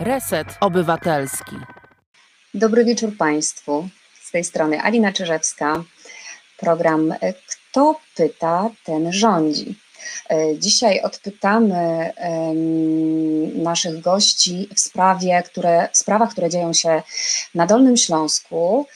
Reset Obywatelski. Dobry wieczór Państwu. Z tej strony Alina Czyżewska. Program Kto pyta, ten rządzi. Dzisiaj odpytamy naszych gości w, sprawie, które, w sprawach, które dzieją się na Dolnym Śląsku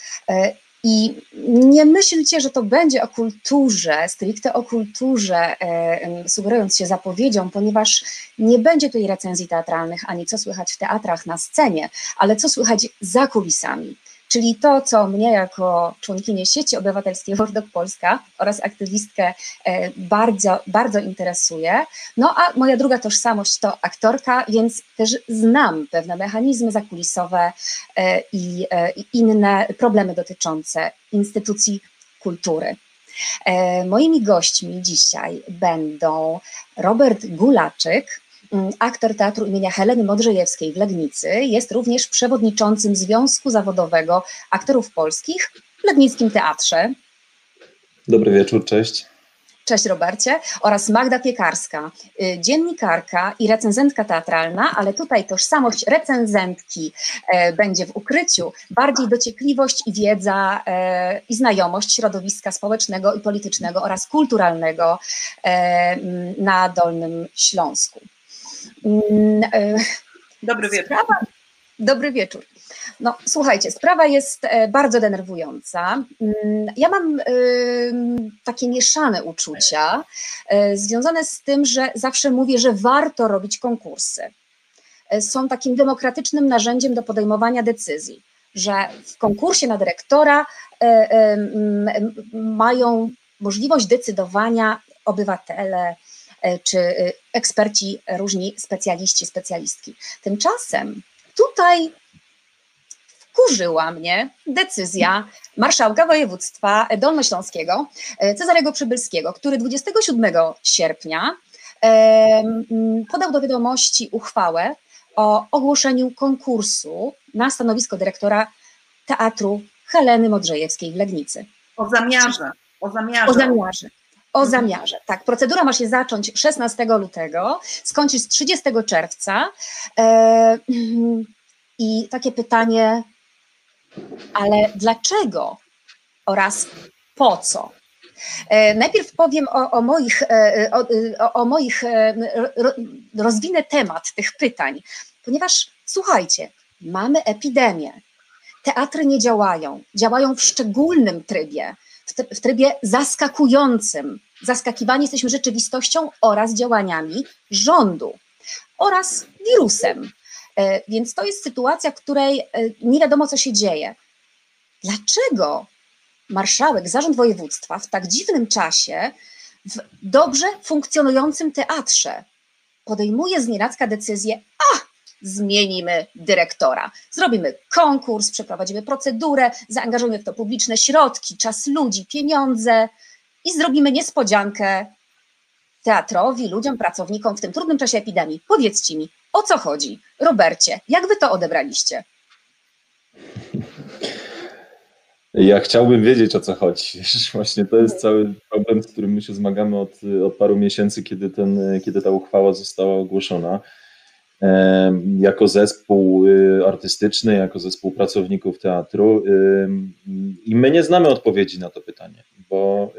i nie myślcie, że to będzie o kulturze, stricte o kulturze, e, sugerując się zapowiedzią, ponieważ nie będzie tutaj recenzji teatralnych ani co słychać w teatrach na scenie, ale co słychać za kulisami czyli to, co mnie jako członkinię sieci obywatelskiej Wordok Polska oraz aktywistkę e, bardzo, bardzo interesuje. No a moja druga tożsamość to aktorka, więc też znam pewne mechanizmy zakulisowe e, i, e, i inne problemy dotyczące instytucji kultury. Moimi gośćmi dzisiaj będą Robert Gulaczyk, aktor Teatru imienia Heleny Modrzejewskiej w Legnicy, jest również przewodniczącym Związku Zawodowego Aktorów Polskich w Legnickim Teatrze. Dobry wieczór, cześć. Cześć Robercie, oraz Magda Piekarska, y, dziennikarka i recenzentka teatralna, ale tutaj tożsamość recenzentki e, będzie w ukryciu, bardziej dociekliwość i wiedza e, i znajomość środowiska społecznego i politycznego oraz kulturalnego e, na Dolnym Śląsku. Mm, e, dobry wieczór. Sprawa, dobry wieczór. No, słuchajcie, sprawa jest e, bardzo denerwująca. Mm, ja mam takie mieszane uczucia e, związane z tym, że zawsze mówię, że warto robić konkursy. Są takim demokratycznym narzędziem do podejmowania decyzji, że w konkursie na dyrektora mają możliwość decydowania obywatele, E, czy e, eksperci, różni specjaliści, specjalistki. Tymczasem tutaj wkurzyła mnie decyzja marszałka województwa dolnośląskiego e, Cezarego Przybylskiego, który 27 sierpnia podał do wiadomości uchwałę o ogłoszeniu konkursu na stanowisko dyrektora Teatru Heleny Modrzejewskiej w Legnicy. O zamiarze. O zamiarze. O zamiarze. O zamiarze. Tak, procedura ma się zacząć 16 lutego, skończyć 30 czerwca. E, I takie pytanie, ale dlaczego oraz po co? E, najpierw powiem o, o moich, e, o, o moich rozwinę temat tych pytań, ponieważ słuchajcie, mamy epidemię. Teatry nie działają, działają w szczególnym trybie w trybie zaskakującym. Zaskakiwani jesteśmy rzeczywistością oraz działaniami rządu oraz wirusem. E, więc to jest sytuacja, w której e, nie wiadomo, co się dzieje. Dlaczego marszałek, zarząd województwa w tak dziwnym czasie, w dobrze funkcjonującym teatrze podejmuje z nienacka decyzję, a zmienimy dyrektora. Zrobimy konkurs, przeprowadzimy procedurę, zaangażujemy w to publiczne środki, czas ludzi, pieniądze i zrobimy niespodziankę teatrowi, ludziom, pracownikom w tym trudnym czasie epidemii. Powiedzcie mi, o co chodzi? Robercie, jak wy to odebraliście? Ja chciałbym wiedzieć, o co chodzi. Właśnie to jest cały problem, z którym my się zmagamy od, od paru miesięcy, kiedy, ten, kiedy ta uchwała została ogłoszona jako zespół y, artystyczny, jako zespół pracowników teatru. I my nie znamy odpowiedzi na to pytanie, bo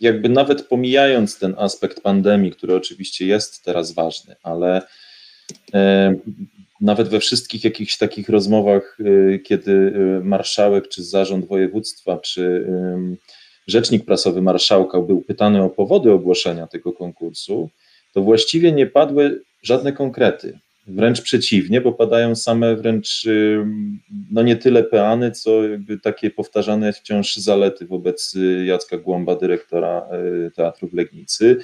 jakby nawet pomijając ten aspekt pandemii, który oczywiście jest teraz ważny, ale nawet we wszystkich jakichś takich rozmowach, y, kiedy y, marszałek, czy zarząd województwa, czy rzecznik prasowy marszałka był pytany o powody ogłoszenia tego konkursu, to właściwie nie padły żadne konkrety. Wręcz przeciwnie, bo padają same wręcz, no nie tyle peany, co takie powtarzane wciąż zalety wobec y, Jacka Głąba, dyrektora y, teatru w Legnicy,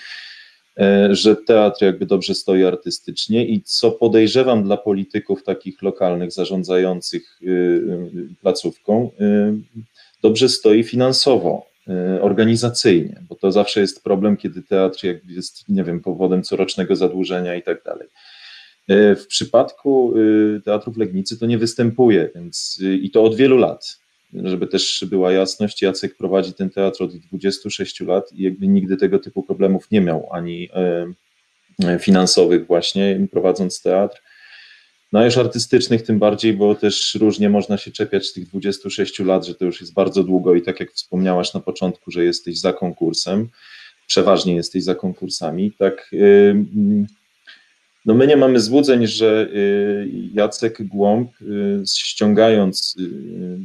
y, że teatr jakby dobrze stoi artystycznie i co podejrzewam dla polityków takich lokalnych zarządzających placówką, dobrze stoi finansowo. E, organizacyjnie, bo to zawsze jest problem, kiedy teatr jest, nie wiem, powodem corocznego zadłużenia i tak dalej. E, w przypadku e, teatru w Legnicy to nie występuje, więc i to od wielu lat. Żeby też była jasność, Jacek prowadzi ten teatr od 26 lat i jakby nigdy tego typu problemów nie miał, ani finansowych właśnie, prowadząc teatr, no już artystycznych tym bardziej, bo też różnie można się czepiać tych 26 lat, że to już jest bardzo długo i tak jak wspomniałaś na początku, że jesteś za konkursem, przeważnie jesteś za konkursami, tak no my nie mamy złudzeń, że y, Jacek Głąb, y, ściągając y,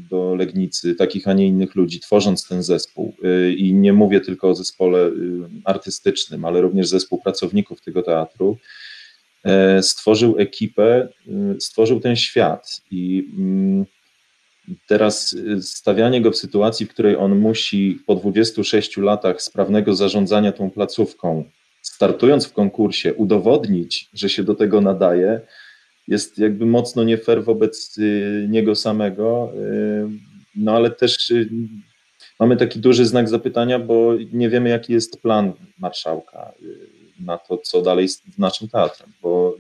do Legnicy takich, a nie innych ludzi, tworząc ten zespół, i nie mówię tylko o zespole artystycznym, ale również zespół pracowników tego teatru, stworzył ekipę, stworzył ten świat i mm, teraz stawianie go w sytuacji, w której on musi po 26 latach sprawnego zarządzania tą placówką startując w konkursie, udowodnić, że się do tego nadaje, jest jakby mocno nie fair wobec niego samego. No ale też mamy taki duży znak zapytania, bo nie wiemy, jaki jest plan marszałka na to, co dalej z naszym teatrem, bo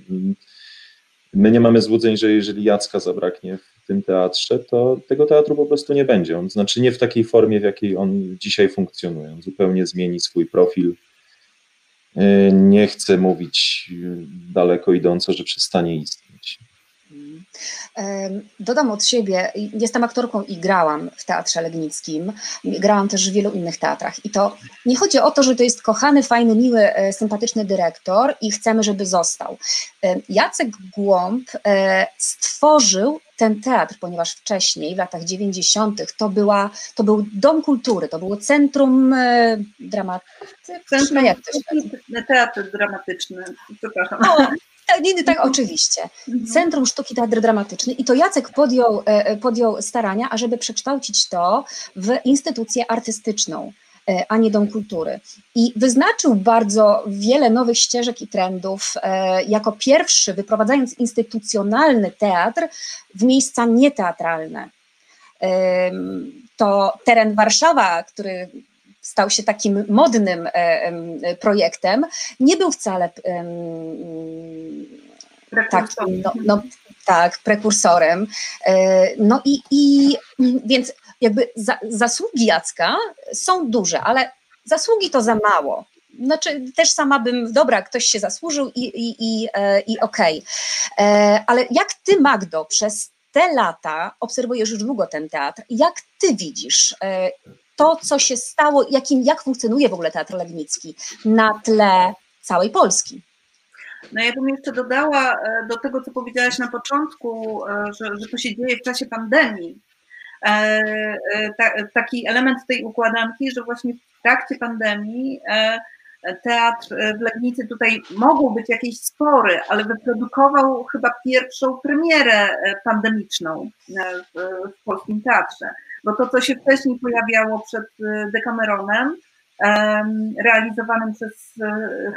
my nie mamy złudzeń, że jeżeli Jacka zabraknie w tym teatrze, to tego teatru po prostu nie będzie. On znaczy nie w takiej formie, w jakiej on dzisiaj funkcjonuje. On zupełnie zmieni swój profil E, nie chcę mówić daleko idąco, że przestanie istnieć. Dodam od siebie, jestem aktorką i grałam w Teatrze Legnickim, grałam też w wielu innych teatrach i to nie chodzi o to, że to jest kochany, fajny, miły, e, sympatyczny dyrektor i chcemy, żeby został. Jacek Głąb e, stworzył ten teatr, ponieważ wcześniej, w latach 90., to, była, to był dom kultury, to było centrum e, dramatyczne. Centrum, jak to się teatr dramatyczny, przepraszam. O, tak, nie, tak, oczywiście. Mhm. Centrum Sztuki Teatr Dramatyczny i to Jacek podjął, e, podjął starania, ażeby przekształcić to w instytucję artystyczną. E, a nie Dom Kultury. I wyznaczył bardzo wiele nowych ścieżek i trendów, e, jako pierwszy wyprowadzając instytucjonalny teatr w miejsca nieteatralne. To teren Warszawa, który stał się takim modnym e, projektem, nie był wcale takim, no, no, tak, prekursorem. No i, i więc jakby za, zasługi Jacka są duże, ale zasługi to za mało. Znaczy, też sama bym, dobra, ktoś się zasłużył i, i, i, e, i okej. Okay. E, ale jak ty, Magdo, przez te lata obserwujesz już długo ten teatr, jak ty widzisz e, to, co się stało, jakim, jak funkcjonuje w ogóle Teatr Legnicki na tle całej Polski? No ja bym jeszcze dodała do tego, co powiedziałaś na początku, że, że to się dzieje w czasie pandemii, E, e, taki element tej układanki, że właśnie w trakcie pandemii e, teatr w Legnicy tutaj mogą być jakieś spory, ale wyprodukował chyba pierwszą premierę pandemiczną w polskim teatrze. Bo to, co się wcześniej pojawiało przed Dekameronem, realizowanym przez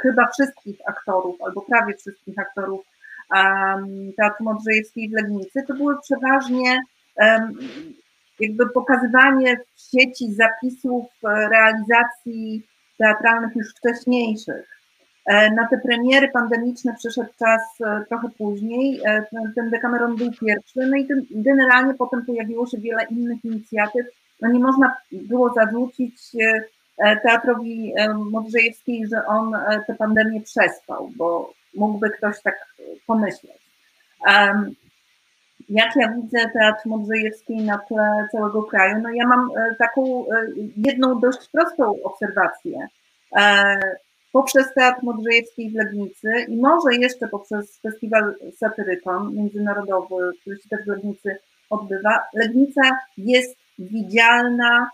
chyba wszystkich aktorów, albo prawie wszystkich aktorów Teatru Modrzejewskiej w Legnicy, to były przeważnie jakby pokazywanie w sieci zapisów e, realizacji teatralnych już wcześniejszych. E, na te premiery pandemiczne przyszedł czas e, trochę później. Ten Decameron był pierwszy, no i generalnie potem pojawiło się wiele innych inicjatyw. No nie można było zarzucić teatrowi Modrzejewskiej, że on tę pandemię przespał, bo mógłby ktoś tak pomyśleć jak ja widzę Teatr Modrzejewski na tle całego kraju, no ja mam e, taką e, jedną dość prostą obserwację. E, poprzez Teatr Modrzejewski w Legnicy i może jeszcze poprzez Festiwal Satyrykon Międzynarodowy, który się też w Legnicy odbywa, Legnica jest widzialna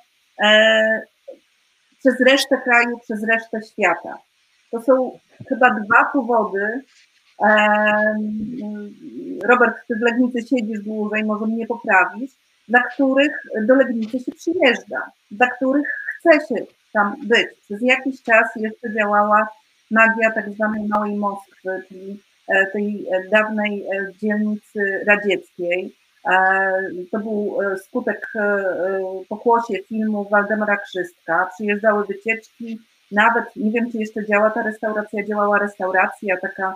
przez resztę kraju, przez resztę świata. To są chyba dwa powody, Robert, ty w Legnicy siedzisz dłużej, może mnie poprawisz, dla których do Legnicy się przyjeżdża, dla których chce się tam być. Przez jakiś czas jeszcze działała magia tak zwanej Małej Moskwy, czyli e, tej e, dawnej e, dzielnicy radzieckiej. To był skutek pokłosie filmu Waldemara Krzystka. Przyjeżdżały wycieczki, nawet nie wiem, czy jeszcze działa ta restauracja, działała restauracja taka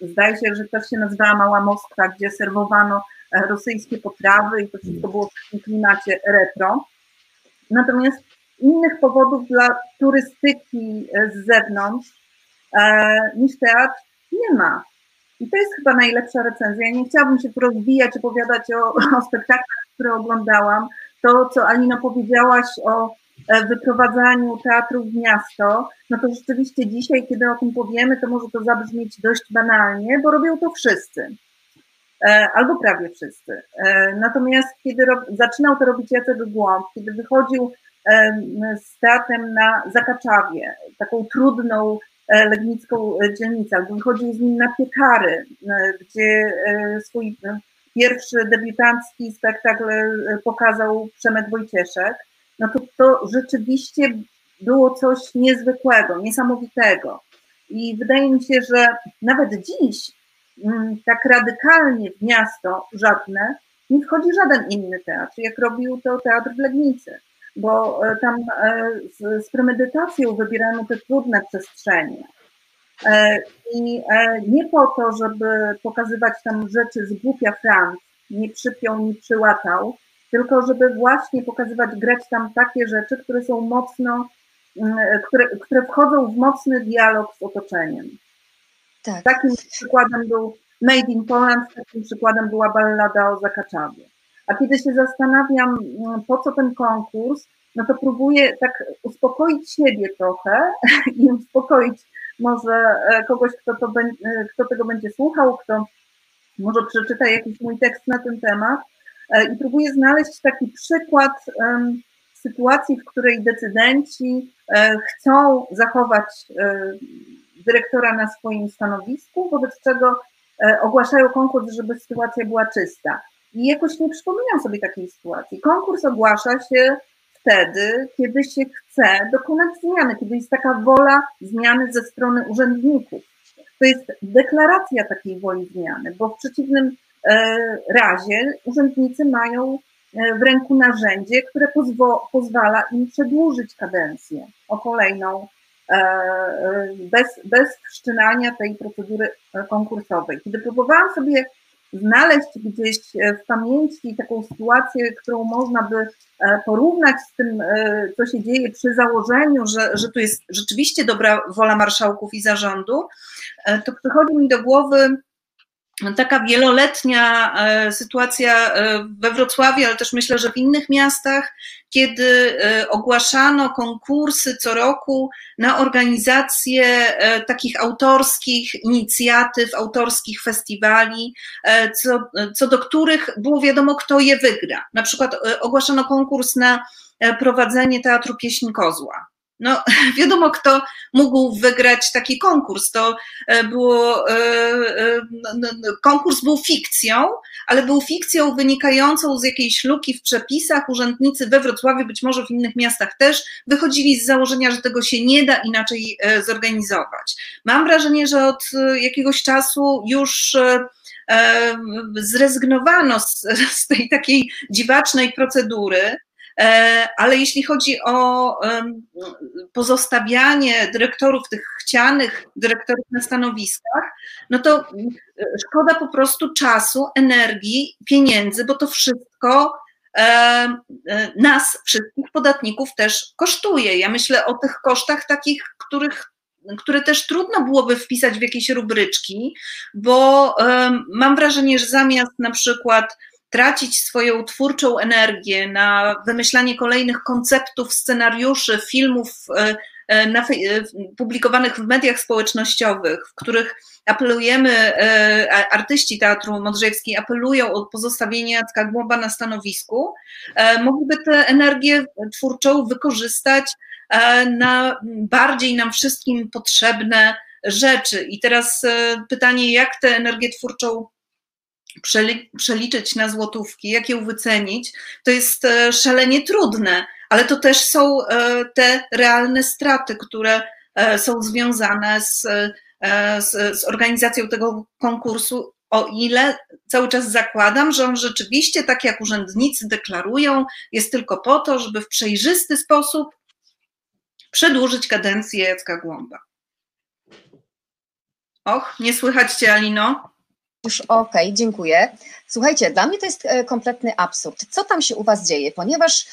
zdaje się, że też się nazywała Mała Moskwa, gdzie serwowano rosyjskie potrawy i to wszystko było w klimacie retro. Natomiast innych powodów dla turystyki z zewnątrz niż teatr nie ma. I to jest chyba najlepsza recenzja. Ja nie chciałabym się rozwijać, opowiadać o, o spektaklach, które oglądałam. To, co Alina powiedziałaś o e, wyprowadzaniu teatru w miasto, no to rzeczywiście dzisiaj, kiedy o tym powiemy, to może to zabrzmieć dość banalnie, bo robią to wszyscy. E, albo prawie wszyscy. E, natomiast kiedy zaczynał to robić Jacek Głąb, kiedy wychodził z teatrem na Zakaczawie, taką trudną E, legnicką e, dzielnicę, albo wychodził z nim na piekary, e, gdzie swój pierwszy debiutancki spektakl pokazał Przemek Wojcieszek, no to to rzeczywiście było coś niezwykłego, niesamowitego. I wydaje mi się, że nawet dziś mm, tak radykalnie w miasto żadne nie wchodzi żaden inny teatr, jak robił to teatr w Legnicy bo e, tam e, z, z premedytacją wybierano te trudne przestrzenie. E, I nie po to, żeby pokazywać tam rzeczy z głupia Franc, nie przypiął, nie przyłatał, tylko żeby właśnie pokazywać, grać tam takie rzeczy, które są mocno, mm, które, które wchodzą w mocny dialog z otoczeniem. Tak. Takim przykładem był Made in Poland, takim przykładem była ballada o Zakaczawie. A kiedy się zastanawiam, mm, po co ten konkurs, no to próbuję tak uspokoić siebie trochę i uspokoić może e, kogoś, kto, to e, kto tego będzie słuchał, kto może przeczyta jakiś mój tekst na ten temat e, i próbuję znaleźć taki przykład sytuacji, w której decydenci chcą zachować dyrektora na swoim stanowisku, wobec czego ogłaszają konkurs, żeby sytuacja była czysta. I jakoś nie przypominam sobie takiej sytuacji. Konkurs ogłasza się wtedy, kiedy się chce dokonać zmiany, kiedy jest taka wola zmiany ze strony urzędników. To jest deklaracja takiej woli zmiany, bo w przeciwnym e, razie urzędnicy mają e, w ręku narzędzie, które pozwo- pozwala im przedłużyć kadencję o kolejną e, bez, bez wszczynania tej procedury konkursowej. Kiedy próbowałam sobie znaleźć gdzieś e, w pamięci taką sytuację, którą można by e, porównać z tym, e, co się dzieje przy założeniu, że, że tu jest rzeczywiście dobra wola marszałków i zarządu, to przychodzi mi do głowy taka wieloletnia e, sytuacja e, we Wrocławiu, ale też myślę, że w innych miastach, kiedy e, ogłaszano konkursy co roku na organizację takich autorskich inicjatyw, autorskich festiwali, co, co do których było wiadomo, kto je wygra. Na przykład ogłaszano konkurs na prowadzenie teatru Pieśń Kozła. No, wiadomo, kto mógł wygrać taki konkurs. To e, było, e, e, konkurs był fikcją, ale był fikcją wynikającą z jakiejś luki w przepisach. Urzędnicy we Wrocławiu, być może w innych miastach też, wychodzili z założenia, że tego się nie da inaczej zorganizować. Mam wrażenie, że od jakiegoś czasu już zrezygnowano z, z tej takiej dziwacznej procedury ale jeśli chodzi o pozostawianie dyrektorów, tych chcianych dyrektorów na stanowiskach, no to szkoda po prostu czasu, energii, pieniędzy, bo to wszystko e, nas, wszystkich podatników też kosztuje. Ja myślę o tych kosztach takich, których które też trudno byłoby wpisać w jakieś rubryczki, bo mam wrażenie, że zamiast na przykład tracić swoją twórczą energię na wymyślanie kolejnych konceptów, scenariuszy, filmów e, e, na, e, publikowanych w mediach społecznościowych, w których apelujemy, artyści Teatru Modrzejewskiej apelują o pozostawienie Jacka Głąba na stanowisku, mogliby tę energię twórczą wykorzystać na bardziej nam wszystkim potrzebne rzeczy. I teraz pytanie, jak tę energię twórczą przeliczyć na złotówki, jak ją wycenić, to jest e, szalenie trudne, ale to też są e, te realne straty, które e, są związane z, z, z organizacją tego konkursu o ile cały czas zakładam, że on rzeczywiście, tak jak urzędnicy deklarują, jest tylko po to, żeby w przejrzysty sposób przedłużyć kadencję Jacka Głąba. Och, nie słychać Cię, Alino? Już okej, okay, dziękuję. Słuchajcie, dla mnie to jest e, kompletny absurd. Co tam się u Was dzieje? Ponieważ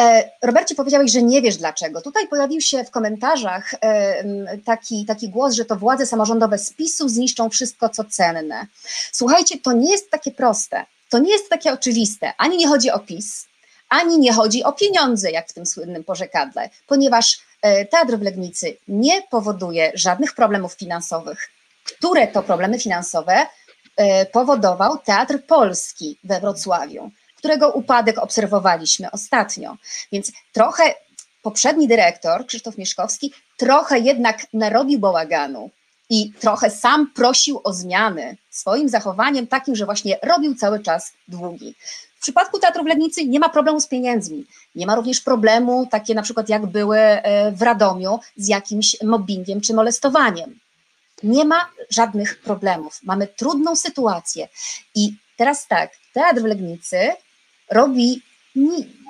E, Robercie, powiedziałeś, że nie wiesz dlaczego. Tutaj pojawił się w komentarzach taki, taki głos, że to władze samorządowe z PiSu zniszczą wszystko, co cenne. Słuchajcie, to nie jest takie proste. To nie jest takie oczywiste. Ani nie chodzi o PiS, ani nie chodzi o pieniądze, jak w tym słynnym porzekadle, ponieważ e, teatr w Legnicy nie powoduje żadnych problemów finansowych. Które to problemy finansowe e, powodował Teatr Polski we Wrocławiu, którego upadek obserwowaliśmy ostatnio. Więc trochę poprzedni dyrektor, Krzysztof Mieszkowski, trochę jednak narobił bałaganu i trochę sam prosił o zmiany swoim zachowaniem takim, że właśnie robił cały czas długi. W przypadku Teatru w Legnicy nie ma problemu z pieniędzmi. Nie ma również problemu, takie na przykład jak były e, w Radomiu, z jakimś mobbingiem czy molestowaniem. Nie ma żadnych problemów. Mamy trudną sytuację. I teraz tak, Teatr w Legnicy robi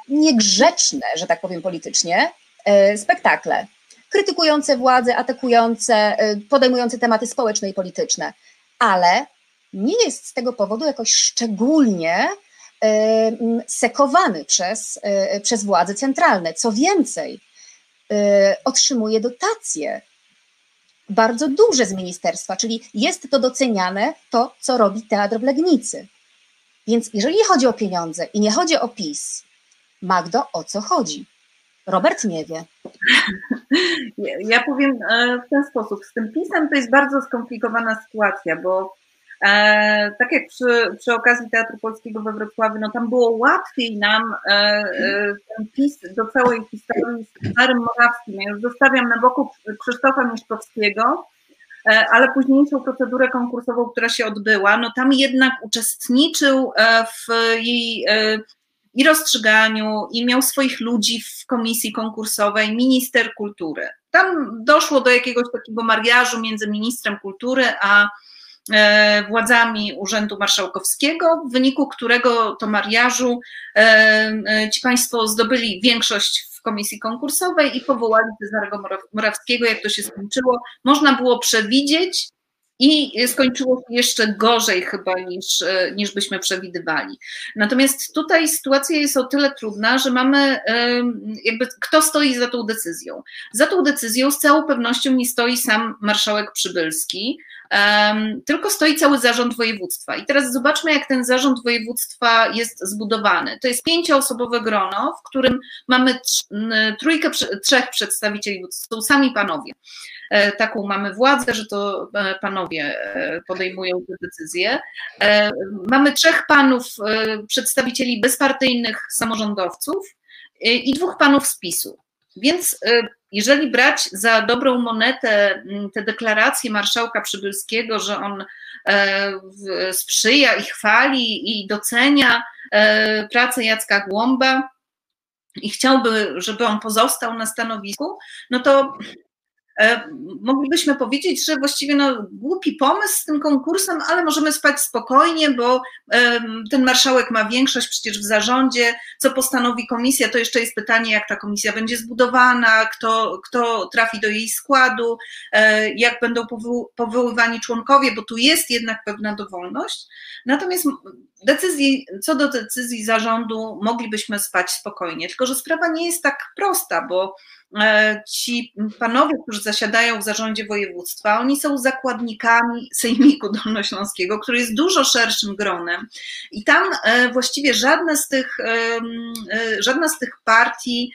niegrzeczne, że tak powiem politycznie, e, spektakle. Krytykujące władze, atakujące, e, podejmujące tematy społeczne i polityczne. Ale nie jest z tego powodu jakoś szczególnie sekowany przez, e, przez władze centralne. Co więcej, e, otrzymuje dotacje bardzo duże z ministerstwa, czyli jest to doceniane to, co robi teatr w Legnicy. Więc jeżeli chodzi o pieniądze i nie chodzi o PiS, Magdo, o co chodzi? Robert nie wie. Ja powiem e, w ten sposób. Z tym PiSem to jest bardzo skomplikowana sytuacja, bo E, tak jak przy, przy okazji Teatru Polskiego we Wrocławiu, no tam było łatwiej nam e, e, ten pis do całej historii z Cezarym Morawskim. Ja już zostawiam na boku Krzysztofa Mieszkowskiego, e, ale późniejszą procedurę konkursową, która się odbyła, no tam jednak uczestniczył e, w jej e, i rozstrzyganiu, i miał swoich ludzi w komisji konkursowej, minister kultury. Tam doszło do jakiegoś takiego mariażu między ministrem kultury a władzami Urzędu Marszałkowskiego, w wyniku którego to mariażu e, e, ci Państwo zdobyli większość w komisji konkursowej i powołali Cezarego Morawskiego, jak to się skończyło. Można było przewidzieć, i skończyło się jeszcze gorzej chyba niż, niż byśmy przewidywali. Natomiast tutaj sytuacja jest o tyle trudna, że mamy jakby kto stoi za tą decyzją. Za tą decyzją z całą pewnością nie stoi sam marszałek Przybylski, tylko stoi cały zarząd województwa. I teraz zobaczmy, jak ten zarząd województwa jest zbudowany. To jest pięcioosobowe grono, w którym mamy trójkę, trzech przedstawicieli, to są sami panowie. E, taką mamy władzę, że to e, panowie e, podejmują te decyzje. Mamy trzech panów, przedstawicieli bezpartyjnych samorządowców i dwóch panów z PiSu. Więc jeżeli brać za dobrą monetę te deklaracje marszałka Przybylskiego, że on sprzyja i chwali i docenia pracę Jacka Głąba i chciałby, żeby on pozostał na stanowisku, no to E, moglibyśmy powiedzieć, że właściwie no, głupi pomysł z tym konkursem, ale możemy spać spokojnie, bo ten marszałek ma większość przecież w zarządzie, co postanowi komisja, to jeszcze jest pytanie, jak ta komisja będzie zbudowana, kto, kto trafi do jej składu, e, jak będą powoływani członkowie, bo tu jest jednak pewna dowolność. Natomiast decyzji, co do decyzji zarządu moglibyśmy spać spokojnie, tylko że sprawa nie jest tak prosta, bo E, ci panowie, którzy zasiadają w zarządzie województwa, oni są zakładnikami Sejmiku Dolnośląskiego, który jest dużo szerszym gronem i tam e, właściwie żadna z tych, e, żadna z tych partii,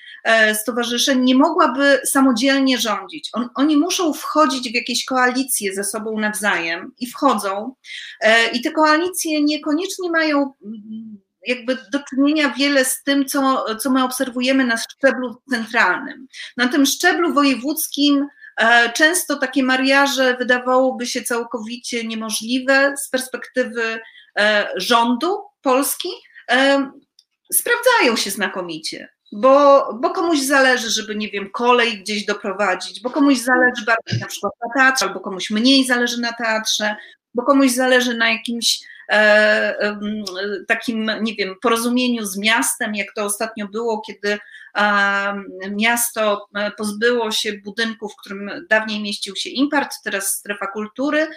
stowarzyszeń nie mogłaby samodzielnie rządzić. On, oni muszą wchodzić w jakieś koalicje ze sobą nawzajem i wchodzą i te koalicje niekoniecznie mają jakby do czynienia wiele z tym, co, co my obserwujemy na szczeblu centralnym. Na tym szczeblu wojewódzkim e, często takie mariaże wydawałoby się całkowicie niemożliwe z perspektywy e, rządu Polski. E, sprawdzają się znakomicie. Bo, bo komuś zależy, żeby, nie wiem, kolej gdzieś doprowadzić, bo komuś zależy bardziej na przykład na teatrze, albo komuś mniej zależy na teatrze, bo komuś zależy na jakimś takim, nie wiem, porozumieniu z miastem, jak to ostatnio było, kiedy miasto pozbyło się budynku, w którym dawniej mieścił się impart, teraz strefa kultury.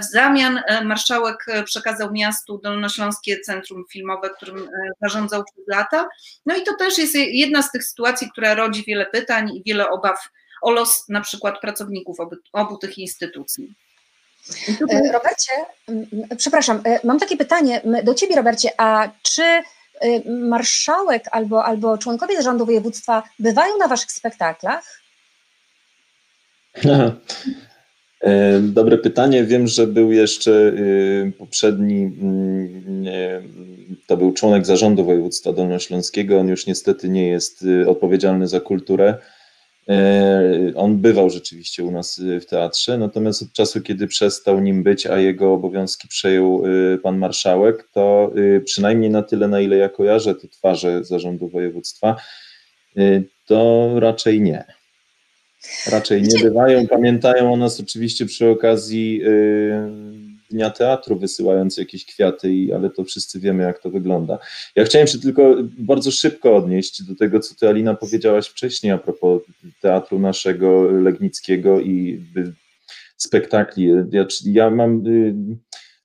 W zamian marszałek przekazał miastu Dolnośląskie Centrum Filmowe, którym zarządzał przez lata. No i to też jest jedna z tych sytuacji, która rodzi wiele pytań i wiele obaw o los na przykład pracowników obu, obu tych instytucji. E, Robercie, przepraszam, e, mam takie pytanie do Ciebie, Robercie, a czy e, marszałek albo, albo członkowie zarządu województwa bywają na Waszych spektaklach? Dobre pytanie. Wiem, że był jeszcze poprzedni, to był członek zarządu województwa dolnośląskiego. On już niestety nie jest odpowiedzialny za kulturę. E, on bywał rzeczywiście u nas e, w teatrze, natomiast od czasu, kiedy przestał nim być, a jego obowiązki przejął e, pan marszałek, to przynajmniej na tyle, na ile ja kojarzę te twarze zarządu województwa, to raczej nie. Raczej nie bywają. Pamiętają o nas oczywiście przy okazji Dnia Teatru, wysyłając jakieś kwiaty, ale to wszyscy wiemy, jak to wygląda. Ja chciałem się tylko bardzo szybko odnieść do tego, co ty, Alina, powiedziałaś wcześniej a propos teatru naszego legnickiego i spektakli. Ja, ja mam y,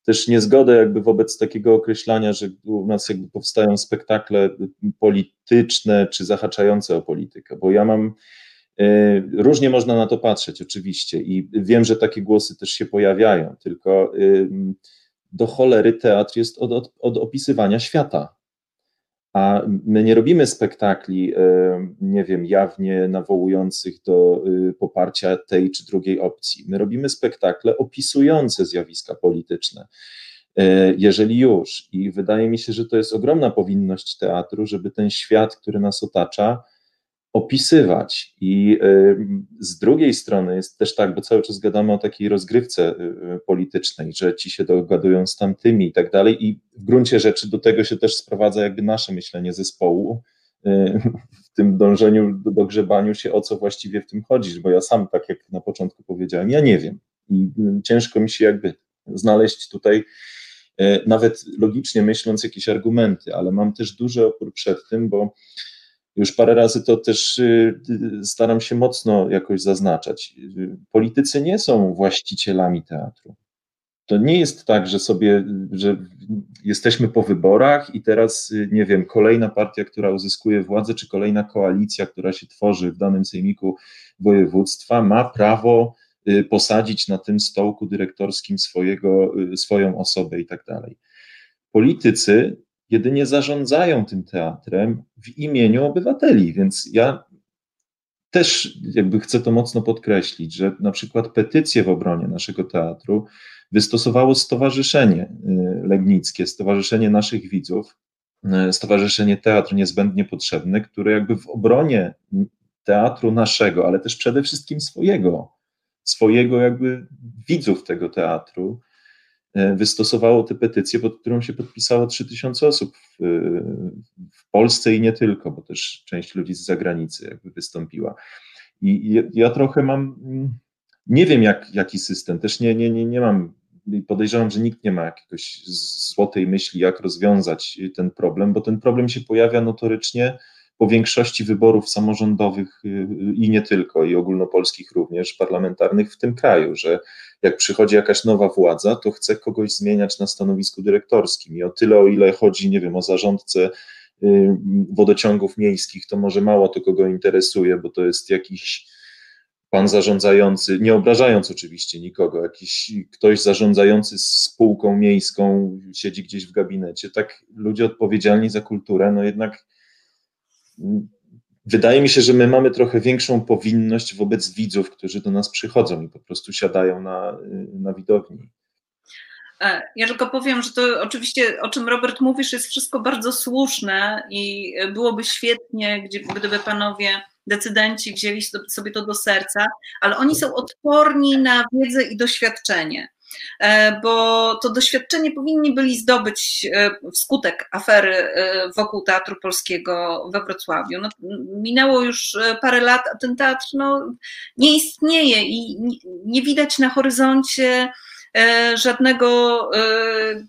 też niezgodę jakby wobec takiego określania, że u nas jakby powstają spektakle polityczne czy zahaczające o politykę, bo ja mam E, różnie można na to patrzeć, oczywiście, i wiem, że takie głosy też się pojawiają, tylko do cholery teatr jest od, od, od opisywania świata. A my nie robimy spektakli, nie wiem, jawnie nawołujących do y, poparcia tej czy drugiej opcji. My robimy spektakle opisujące zjawiska polityczne, e, jeżeli już. I wydaje mi się, że to jest ogromna powinność teatru, żeby ten świat, który nas otacza, opisywać. I y, z drugiej strony jest też tak, bo cały czas gadamy o takiej rozgrywce y, y, politycznej, że ci się dogadują z tamtymi i tak dalej, i w gruncie rzeczy do tego się też sprowadza jakby nasze myślenie zespołu w tym dążeniu do, grzebaniu się, o co właściwie w tym chodzi, bo ja sam, tak jak na początku powiedziałem, ja nie wiem i ciężko mi się jakby znaleźć tutaj nawet logicznie myśląc jakieś argumenty, ale mam też duży opór przed tym, bo już parę razy to też y, y, staram się mocno jakoś zaznaczać. Politycy nie są właścicielami teatru. To nie jest tak, że sobie, że jesteśmy po wyborach i teraz, y, nie wiem, kolejna partia, która uzyskuje władzę, czy kolejna koalicja, która się tworzy w danym sejmiku województwa, ma prawo posadzić na tym stołku dyrektorskim swojego, swoją osobę i tak dalej. Politycy jedynie zarządzają tym teatrem w imieniu obywateli. Więc ja też jakby chcę to mocno podkreślić, że na przykład petycję w obronie naszego teatru wystosowało Stowarzyszenie y, Legnickie, Stowarzyszenie naszych widzów, y, Stowarzyszenie Teatr Niezbędnie Potrzebny, które jakby w obronie teatru naszego, ale też przede wszystkim swojego, swojego jakby widzów tego teatru, wystosowało tę petycję, pod którą się podpisało 3000 osób w, w, Polsce i nie tylko, bo też część ludzi z zagranicy jakby wystąpiła. I ja, trochę mam, nie wiem jak, jaki system, też nie, nie, nie, nie mam, podejrzewam, że nikt nie ma jakiegoś złotej myśli, jak rozwiązać ten problem, bo ten problem się pojawia notorycznie po większości wyborów samorządowych y, i nie tylko, i ogólnopolskich również, parlamentarnych w tym kraju, że jak przychodzi jakaś nowa władza, to chce kogoś zmieniać na stanowisku dyrektorskim. I o tyle, o ile chodzi, nie wiem, o zarządcę y, wodociągów miejskich, to może mało to kogo interesuje, bo to jest jakiś pan zarządzający, nie obrażając oczywiście nikogo, jakiś ktoś zarządzający spółką miejską siedzi gdzieś w gabinecie. Tak ludzie odpowiedzialni za kulturę, no jednak wydaje mi się, że my mamy trochę większą powinność wobec widzów, którzy do nas przychodzą i po prostu siadają na, na widowni. E, ja tylko powiem, że to oczywiście, o czym Robert mówisz, jest wszystko bardzo słuszne i byłoby świetnie, gdyby panowie decydenci wzięli sobie to do serca, ale oni są odporni na wiedzę i doświadczenie. E, bo to doświadczenie powinni byli zdobyć e, wskutek afery e, wokół Teatru Polskiego we Wrocławiu. No, minęło już parę lat, a ten teatr no, nie istnieje i nie widać na horyzoncie żadnego e,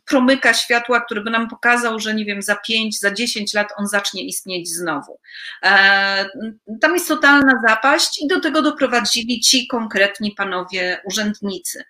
promyka światła, który by nam pokazał, że nie wiem, za 5, za 10 lat on zacznie istnieć znowu. Tam jest totalna zapaść i do tego doprowadzili ci konkretni panowie urzędnicy.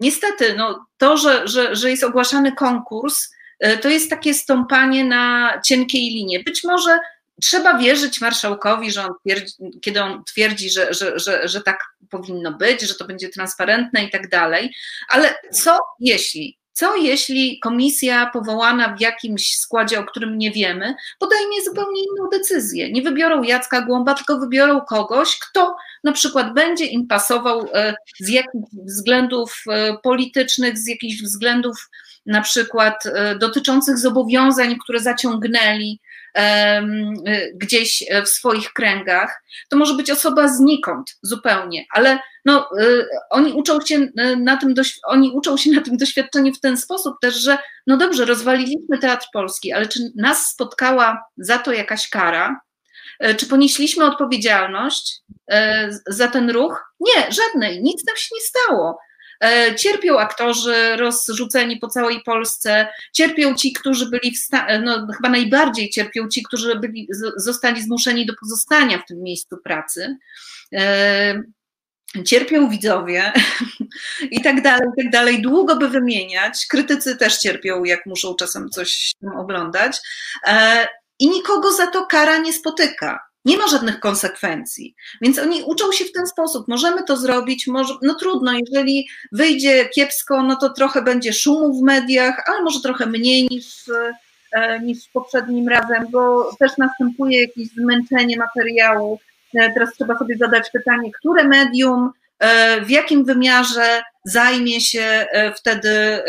Niestety, no, to, że, że, że jest ogłaszany konkurs, to jest takie stąpanie na cienkiej linie. Być może trzeba wierzyć marszałkowi, że on twierdzi, kiedy on twierdzi, że, że, że, że tak powinno być, że to będzie transparentne i tak dalej, ale co jeśli co jeśli komisja powołana w jakimś składzie, o którym nie wiemy, podejmie zupełnie inną decyzję? Nie wybiorą Jacka Głąba, tylko wybiorą kogoś, kto na przykład będzie im pasował e, z jakichś względów e, politycznych, z jakichś względów na przykład e, dotyczących zobowiązań, które zaciągnęli, gdzieś w swoich kręgach, to może być osoba znikąd zupełnie, ale no, y, oni, uczą się y, na tym oni uczą się na tym doświadczeniu w ten sposób też, że no dobrze, rozwaliliśmy Teatr Polski, ale czy nas spotkała za to jakaś kara? Y, czy ponieśliśmy odpowiedzialność za ten ruch? Nie, żadnej, nic nam się nie stało. E, cierpią aktorzy rozrzuceni po całej Polsce, cierpią ci, którzy byli w stanie, no chyba najbardziej cierpią ci, którzy byli, zostali zmuszeni do pozostania w tym miejscu pracy e, cierpią widzowie i tak dalej, i tak dalej. Długo by wymieniać. Krytycy też cierpią, jak muszą czasem coś oglądać. E, I nikogo za to kara nie spotyka nie ma żadnych konsekwencji. Więc oni uczą się w ten sposób. Możemy to zrobić, może, no trudno, jeżeli wyjdzie kiepsko, no to trochę będzie szumu w mediach, ale może trochę mniej niż, e, niż poprzednim razem, bo też następuje jakieś zmęczenie materiału. E, teraz trzeba sobie zadać pytanie, które medium, e, w jakim wymiarze zajmie się wtedy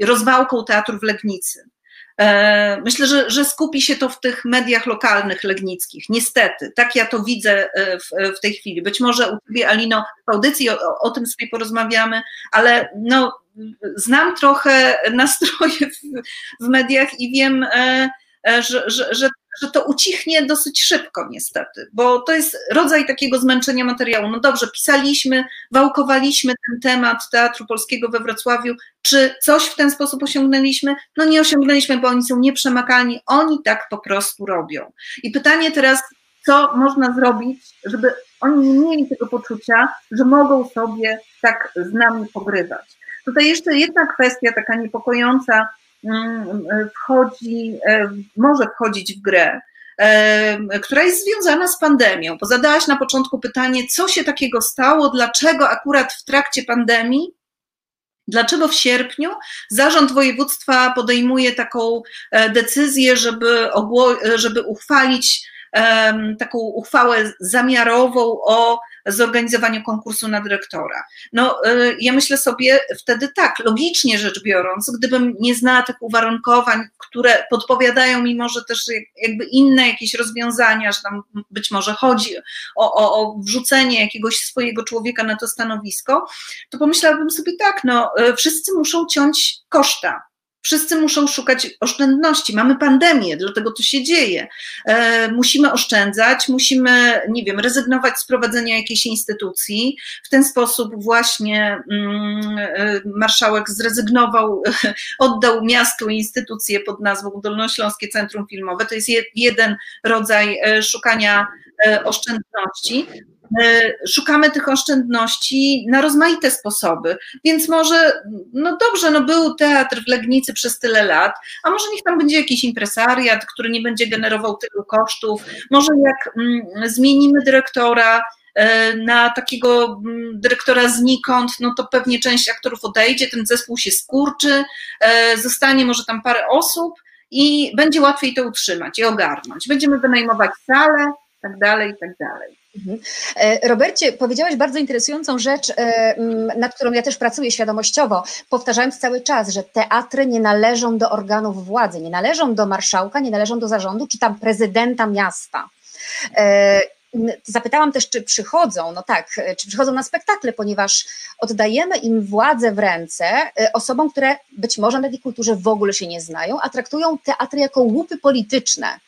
rozwałką teatru w Legnicy. E, myślę, że, że skupi się to w tych mediach lokalnych legnickich. Niestety, tak ja to widzę e, w, w tej chwili. Być może u Ciebie, Alino, w audycji o, o tym sobie porozmawiamy, ale no, znam trochę nastroje w, w mediach i wiem, e, że, że, że że to ucichnie dosyć szybko, niestety, bo to jest rodzaj takiego zmęczenia materiału. No dobrze, pisaliśmy, wałkowaliśmy ten temat Teatru Polskiego we Wrocławiu. Czy coś w ten sposób osiągnęliśmy? No nie osiągnęliśmy, bo oni są nieprzemakalni, oni tak po prostu robią. I pytanie teraz, co można zrobić, żeby oni nie mieli tego poczucia, że mogą sobie tak z nami pogrywać. Tutaj jeszcze jedna kwestia taka niepokojąca, Mm, wchodzi, e, może wchodzić w grę, e, która jest związana z pandemią. Bo zadałaś na początku pytanie, co się takiego stało, dlaczego akurat w trakcie pandemii Dlaczego w sierpniu zarząd województwa podejmuje taką e, decyzję, żeby, żeby uchwalić taką uchwałę zamiarową o zorganizowaniu konkursu na dyrektora. No, y, ja myślę sobie wtedy tak, logicznie rzecz biorąc, gdybym nie znała tych uwarunkowań, które podpowiadają mi może też jakby inne jakieś rozwiązania, że tam być może chodzi o, o, o wrzucenie jakiegoś swojego człowieka na to stanowisko, to pomyślałabym sobie tak, no, y, wszyscy muszą ciąć koszta Wszyscy muszą szukać oszczędności. Mamy pandemię, dlatego to się dzieje. E, musimy oszczędzać, musimy, nie wiem, rezygnować z prowadzenia jakiejś instytucji. W ten sposób właśnie mm, e, marszałek zrezygnował, oddał miastu instytucję pod nazwą Dolnośląskie Centrum Filmowe. To jest jeden rodzaj e, szukania oszczędności. E, szukamy tych oszczędności na rozmaite sposoby, więc może, no dobrze, no był teatr w Legnicy przez tyle lat, a może niech tam będzie jakiś impresariat, który nie będzie generował tylu kosztów, może jak mm, zmienimy dyrektora, e, na takiego mm, dyrektora znikąd, no to pewnie część aktorów odejdzie, ten zespół się skurczy, e, zostanie może tam parę osób i będzie łatwiej to utrzymać i ogarnąć. Będziemy wynajmować salę, tak dalej, i tak dalej. Mhm. E, Robercie, powiedziałeś bardzo interesującą rzecz, e, nad którą ja też pracuję świadomościowo, powtarzając cały czas, że teatry nie należą do organów władzy, nie należą do marszałka, nie należą do zarządu, czy tam prezydenta miasta. E, zapytałam też, czy przychodzą, no tak, czy przychodzą na spektakle, ponieważ oddajemy im władzę w ręce osobom, które być może na tej kulturze w ogóle się nie znają, a traktują teatry jako łupy polityczne.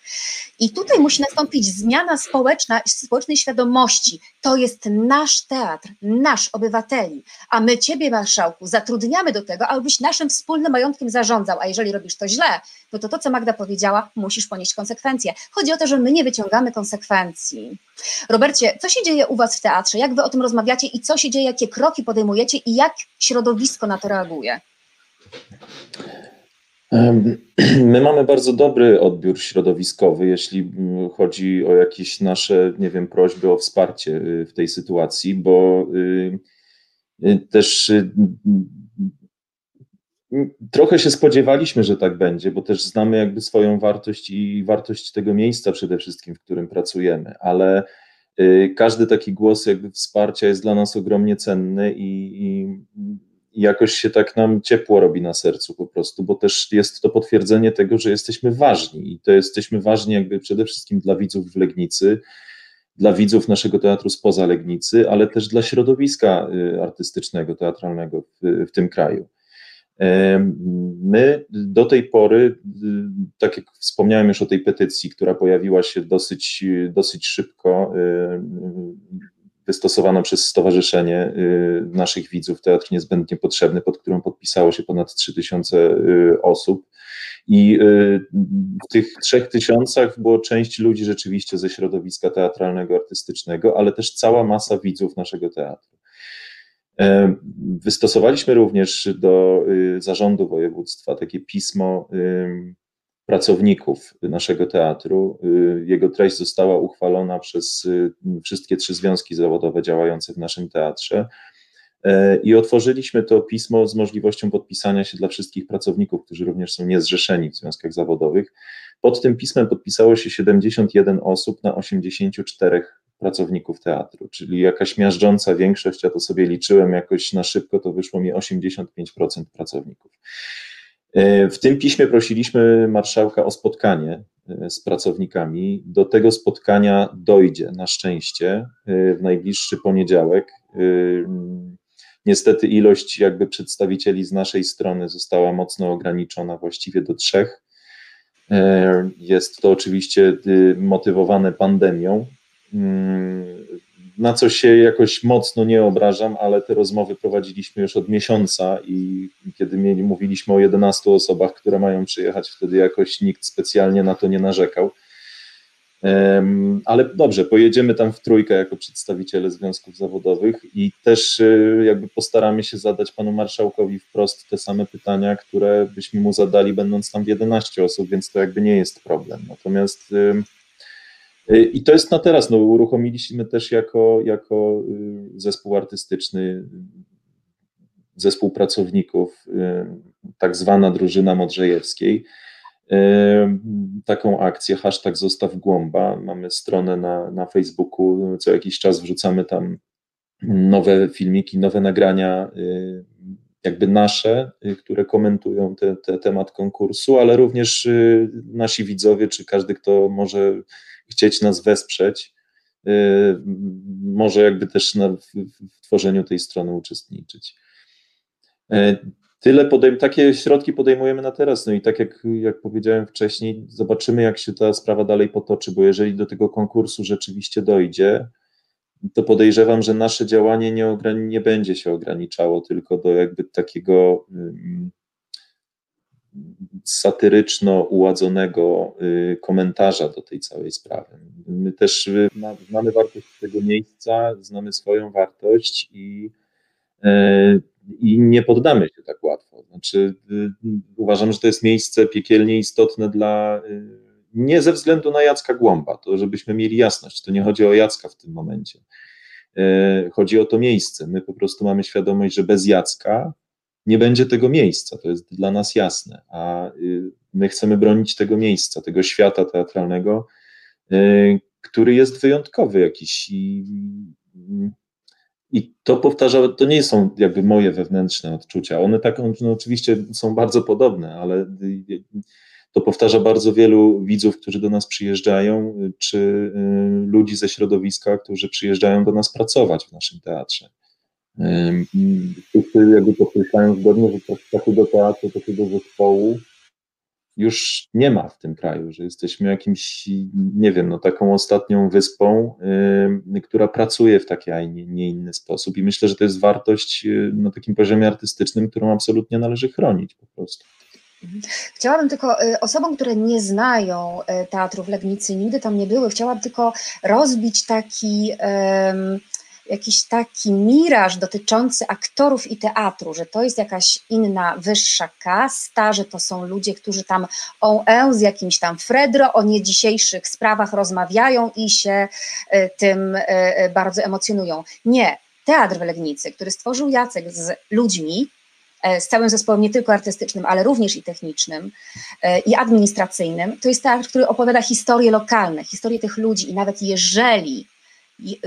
I tutaj musi nastąpić zmiana społeczna, społecznej świadomości. To jest nasz teatr, nasz obywateli, a my Ciebie, marszałku, zatrudniamy do tego, abyś naszym wspólnym majątkiem zarządzał, a jeżeli robisz to źle, no to to, co Magda powiedziała, musisz ponieść konsekwencje. Chodzi o to, że my nie wyciągamy konsekwencji. Robercie, co się dzieje u Was w teatrze? Jak Wy o tym rozmawiacie i co się dzieje, jakie kroki podejmujecie i jak środowisko na to reaguje? My mamy bardzo dobry odbiór środowiskowy, jeśli mm, chodzi o jakieś nasze, nie wiem, prośby o wsparcie y, w tej sytuacji, bo y, y, też trochę się spodziewaliśmy, że tak będzie, bo też znamy jakby swoją wartość i wartość tego miejsca przede wszystkim, w którym pracujemy, ale każdy taki głos jakby wsparcia jest dla nas ogromnie cenny i, i i jakoś się tak nam ciepło robi na sercu po prostu, bo też jest to potwierdzenie tego, że jesteśmy ważni i to jesteśmy ważni jakby przede wszystkim dla widzów w Legnicy, dla widzów naszego teatru spoza Legnicy, ale też dla środowiska y, artystycznego, teatralnego w, w tym kraju. My do tej pory, y, tak jak wspomniałem już o tej petycji, która pojawiła się dosyć, dosyć szybko, y, wystosowana przez Stowarzyszenie y, naszych widzów Teatr Niezbędnie Potrzebny, pod którą podpisało się ponad 3000 y, osób. I y, w tych trzech tysiącach było część ludzi rzeczywiście ze środowiska teatralnego, artystycznego, ale też cała masa widzów naszego teatru. E, wystosowaliśmy również do zarządu województwa takie pismo pracowników naszego teatru. Y, jego treść została uchwalona przez y, wszystkie trzy związki zawodowe działające w naszym teatrze. E, I otworzyliśmy to pismo z możliwością podpisania się dla wszystkich pracowników, którzy również są niezrzeszeni w związkach zawodowych. Pod tym pismem podpisało się 71 osób na 84 pracowników teatru, czyli jakaś miażdżąca większość, ja to sobie liczyłem jakoś na szybko, to wyszło mi 85% pracowników. E, w tym piśmie prosiliśmy marszałka o spotkanie e, z pracownikami. Do tego spotkania dojdzie na szczęście e, w najbliższy poniedziałek. Niestety ilość jakby przedstawicieli z naszej strony została mocno ograniczona, właściwie do trzech. Jest to oczywiście motywowane pandemią. Mm, na co się jakoś mocno nie obrażam, ale te rozmowy prowadziliśmy już od miesiąca i kiedy mieli, mówiliśmy o 11 osobach, które mają przyjechać, wtedy jakoś nikt specjalnie na to nie narzekał. Ale dobrze, pojedziemy tam w trójkę jako przedstawiciele związków zawodowych i też y, jakby postaramy się zadać panu marszałkowi wprost te same pytania, które byśmy mu zadali, będąc tam w 11 osób, więc to jakby nie jest problem. Natomiast I to jest na teraz. No, uruchomiliśmy też jako, jako y, zespół artystyczny, zespół pracowników, y, tak zwana drużyna Modrzejewskiej, taką akcję, hashtag zostaw głąba. Mamy stronę na, na Facebooku, co jakiś czas wrzucamy tam nowe filmiki, nowe nagrania, jakby nasze, które komentują te, te temat konkursu, ale również nasi widzowie, czy każdy, kto może chcieć nas wesprzeć, y, może jakby też na, w, w tworzeniu tej strony uczestniczyć. Y, tyle podejm- takie środki podejmujemy na teraz. No i tak jak, jak powiedziałem wcześniej, zobaczymy, jak się ta sprawa dalej potoczy, bo jeżeli do tego konkursu rzeczywiście dojdzie, to podejrzewam, że nasze działanie nie, nie będzie się ograniczało tylko do jakby takiego satyryczno uładzonego y, komentarza do tej całej sprawy. My też y, znamy wartość tego miejsca, znamy swoją wartość i, y, i nie poddamy się tak łatwo. Znaczy, uważam, że to jest miejsce piekielnie istotne dla nie ze względu na Jacka Głąba, to żebyśmy mieli jasność, to nie chodzi o Jacka w tym momencie. Chodzi o to miejsce. My po prostu mamy świadomość, że bez Jacka nie będzie tego miejsca, to jest dla nas jasne, a y, my chcemy bronić tego miejsca, tego świata teatralnego, y, który jest wyjątkowy jakiś i, i to powtarza, to nie są jakby moje wewnętrzne odczucia, one tak no, oczywiście są bardzo podobne, ale y, to powtarza bardzo wielu widzów, którzy do nas przyjeżdżają, czy ludzi ze środowiska, którzy przyjeżdżają do nas pracować w naszym teatrze. Wszyscy jakby podkreślają zgodnie, że takiego teatru, takiego zespołu już nie ma w tym kraju, że jesteśmy jakimś, nie wiem, no taką ostatnią wyspą, yy, która pracuje w taki, a nie, nie, inny sposób. I myślę, że to jest wartość yy, na takim poziomie artystycznym, którą absolutnie należy chronić po prostu. Chciałabym tylko y, osobom, które nie znają y, teatru w Legnicy, nigdy tam nie były, chciałabym tylko rozbić taki jakiś taki miraż dotyczący aktorów i teatru, że to jest jakaś inna, wyższa kasta, że to są ludzie, którzy tam o e z jakimś tam Fredro, o nie dzisiejszych sprawach rozmawiają i się e, tym e, bardzo emocjonują. Nie, teatr w Legnicy, który stworzył Jacek z ludźmi, z całym zespołem nie tylko artystycznym, ale również i technicznym i administracyjnym, to jest teatr, który opowiada historie lokalne, historie tych ludzi i nawet jeżeli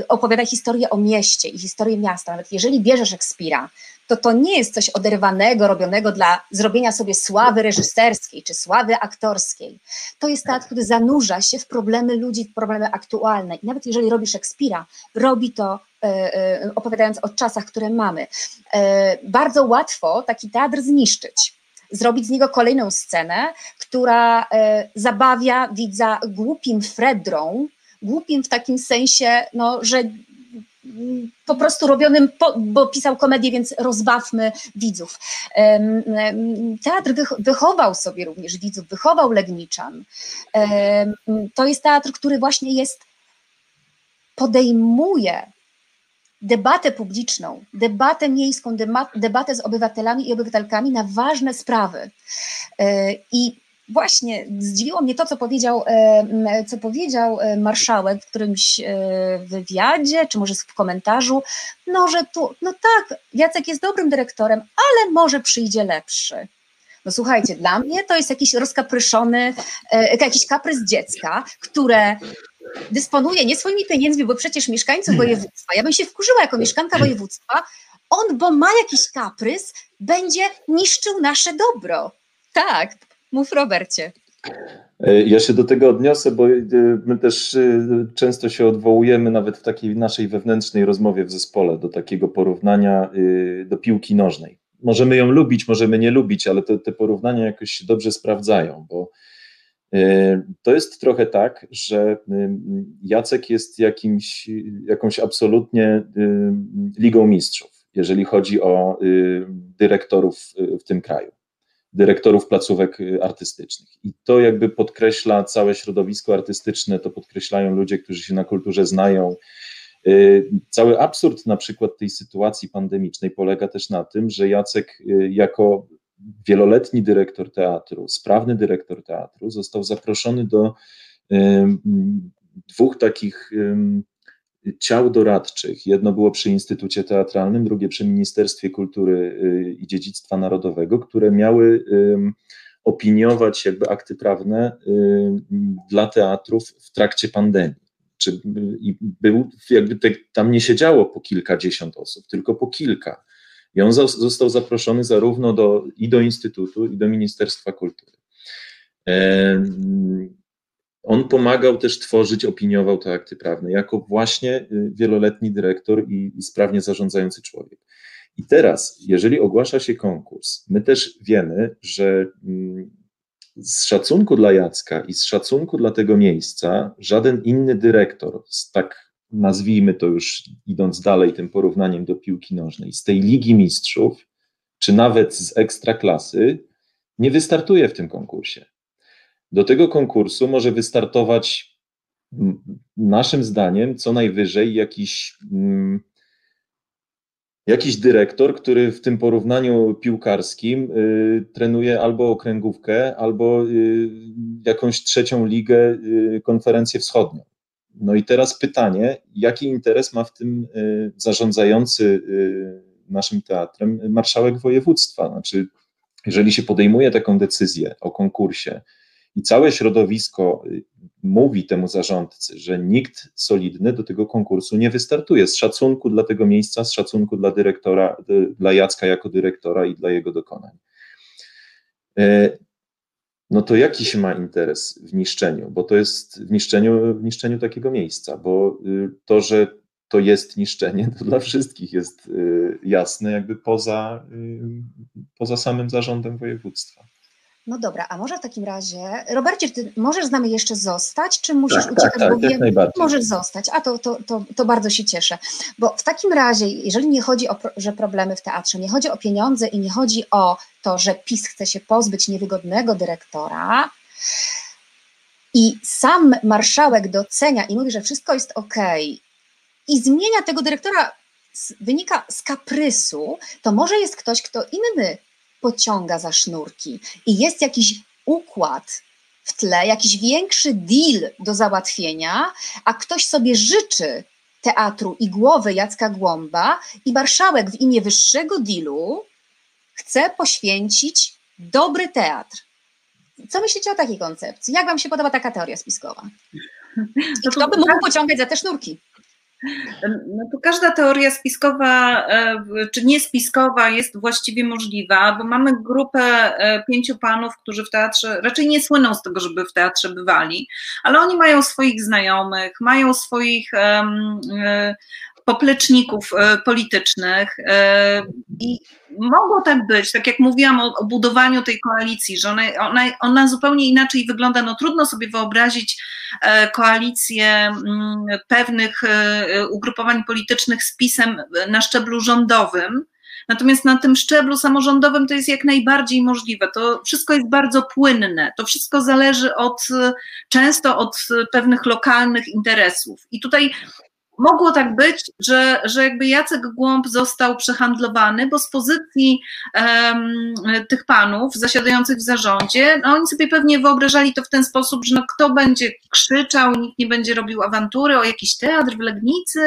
opowiada historię o mieście i historię miasta. Nawet jeżeli bierze Szekspira, to to nie jest coś oderwanego, robionego dla zrobienia sobie sławy reżyserskiej czy sławy aktorskiej. To jest teatr, który zanurza się w problemy ludzi, w problemy aktualne. I nawet jeżeli robi Szekspira, robi to e, e, opowiadając o czasach, które mamy. Bardzo łatwo taki teatr zniszczyć zrobić z niego kolejną scenę, która zabawia widza głupim Fredrą, głupim w takim sensie, no, że po prostu robionym, bo pisał komedię, więc rozbawmy widzów. Teatr wychował sobie również widzów, wychował Legniczan. To jest teatr, który właśnie jest, podejmuje debatę publiczną, debatę miejską, debatę z obywatelami i obywatelkami na ważne sprawy. E, I właśnie zdziwiło mnie to, co powiedział, e, co powiedział e, marszałek w którymś e, wywiadzie, czy może w komentarzu, no że tu, no tak, Jacek jest dobrym dyrektorem, ale może przyjdzie lepszy. No słuchajcie, dla mnie to jest jakiś rozkapryszony, jakiś kaprys dziecka, które dysponuje nie swoimi pieniędzmi, bo przecież mieszkańców województwa, ja bym się wkurzyła jako mieszkanka województwa, on, bo ma jakiś kaprys, będzie niszczył nasze dobro. Tak, Mów Robercie. E, ja się do tego odniosę, bo e, my też e, często się odwołujemy, nawet w takiej naszej wewnętrznej rozmowie w zespole, do takiego porównania do piłki nożnej. Możemy ją lubić, możemy nie lubić, ale te, te porównania jakoś się dobrze sprawdzają, bo to jest trochę tak, że Jacek jest jakimś, jakąś absolutnie ligą mistrzów, jeżeli chodzi o dyrektorów w tym kraju dyrektorów placówek y, artystycznych. I to jakby podkreśla całe środowisko artystyczne, to podkreślają ludzie, którzy się na kulturze znają. Y, cały absurd na przykład tej sytuacji pandemicznej polega też na tym, że Jacek y, jako wieloletni dyrektor teatru, sprawny dyrektor teatru, został zaproszony do dwóch takich ciał doradczych. Jedno było przy Instytucie Teatralnym, drugie przy Ministerstwie Kultury y, i Dziedzictwa Narodowego, które miały opiniować jakby akty prawne dla teatrów w trakcie pandemii. Czy, i był, jakby te, tam nie siedziało po kilkadziesiąt osób, tylko po kilka. I on został zaproszony zarówno do, i do Instytutu, i do Ministerstwa Kultury. On pomagał też tworzyć, opiniował te akty prawne, jako właśnie y, wieloletni dyrektor i, i sprawnie zarządzający człowiek. I teraz, jeżeli ogłasza się konkurs, my też wiemy, że mm, z szacunku dla Jacka i z szacunku dla tego miejsca, żaden inny dyrektor, tak nazwijmy to już idąc dalej tym porównaniem do piłki nożnej, z tej Ligi Mistrzów, czy nawet z ekstraklasy, nie wystartuje w tym konkursie. Do tego konkursu może wystartować, naszym zdaniem, co najwyżej jakiś, jakiś dyrektor, który w tym porównaniu piłkarskim y, trenuje albo okręgówkę, albo y, jakąś trzecią ligę, y, konferencję wschodnią. No i teraz pytanie, jaki interes ma w tym zarządzający naszym teatrem marszałek województwa? Znaczy, jeżeli się podejmuje taką decyzję o konkursie, i całe środowisko y, mówi temu zarządcy, że nikt solidny do tego konkursu nie wystartuje z szacunku dla tego miejsca, z szacunku dla dyrektora, y, dla Jacka jako dyrektora i dla jego dokonań. Y, no to jaki się ma interes w niszczeniu? Bo to jest w niszczeniu, w niszczeniu takiego miejsca, bo to, że to jest niszczenie, to dla wszystkich jest jasne, jakby poza, poza samym zarządem województwa. No dobra, a może w takim razie, Robercie, ty możesz z nami jeszcze zostać, czy musisz tak, uciekać? Tak, bo tak, wiem, możesz zostać, a to, to, to, to, bardzo się cieszę. Bo w takim razie, jeżeli nie chodzi o że problemy w teatrze, nie chodzi o pieniądze i nie chodzi o to, że PiS chce się pozbyć niewygodnego dyrektora, i sam marszałek docenia i mówi, że wszystko jest ok, i zmienia tego dyrektora, wynika z kaprysu, to może jest ktoś, kto inny pociąga za sznurki i jest jakiś układ w tle, jakiś większy deal do załatwienia, a ktoś sobie życzy teatru i głowy Jacka Głąba i marszałek w imię wyższego dealu chce poświęcić dobry teatr. Co myślicie o takiej koncepcji? Jak wam się podoba taka teoria spiskowa? I kto by mógł pociągać za te sznurki? No to każda teoria spiskowa e, czy niespiskowa jest właściwie możliwa, bo mamy grupę e, pięciu panów, którzy w teatrze raczej nie słyną z tego, żeby w teatrze bywali, ale oni mają swoich znajomych, mają swoich um, popleczników e, politycznych e, i mogło tak być, tak jak mówiłam o, o budowaniu tej koalicji, że ona, ona, ona, zupełnie inaczej wygląda. No trudno sobie wyobrazić e, koalicję mm, pewnych ugrupowań politycznych z PiSem na szczeblu rządowym, Natomiast na tym szczeblu samorządowym to jest jak najbardziej możliwe. To wszystko jest bardzo płynne. To wszystko zależy od często od pewnych lokalnych interesów. I tutaj mogło tak być, że, że jakby Jacek Głąb został przehandlowany, bo z pozycji um, tych panów zasiadających w zarządzie, no oni sobie pewnie wyobrażali to w ten sposób, że no kto będzie krzyczał, nikt nie będzie robił awantury o jakiś teatr w Legnicy,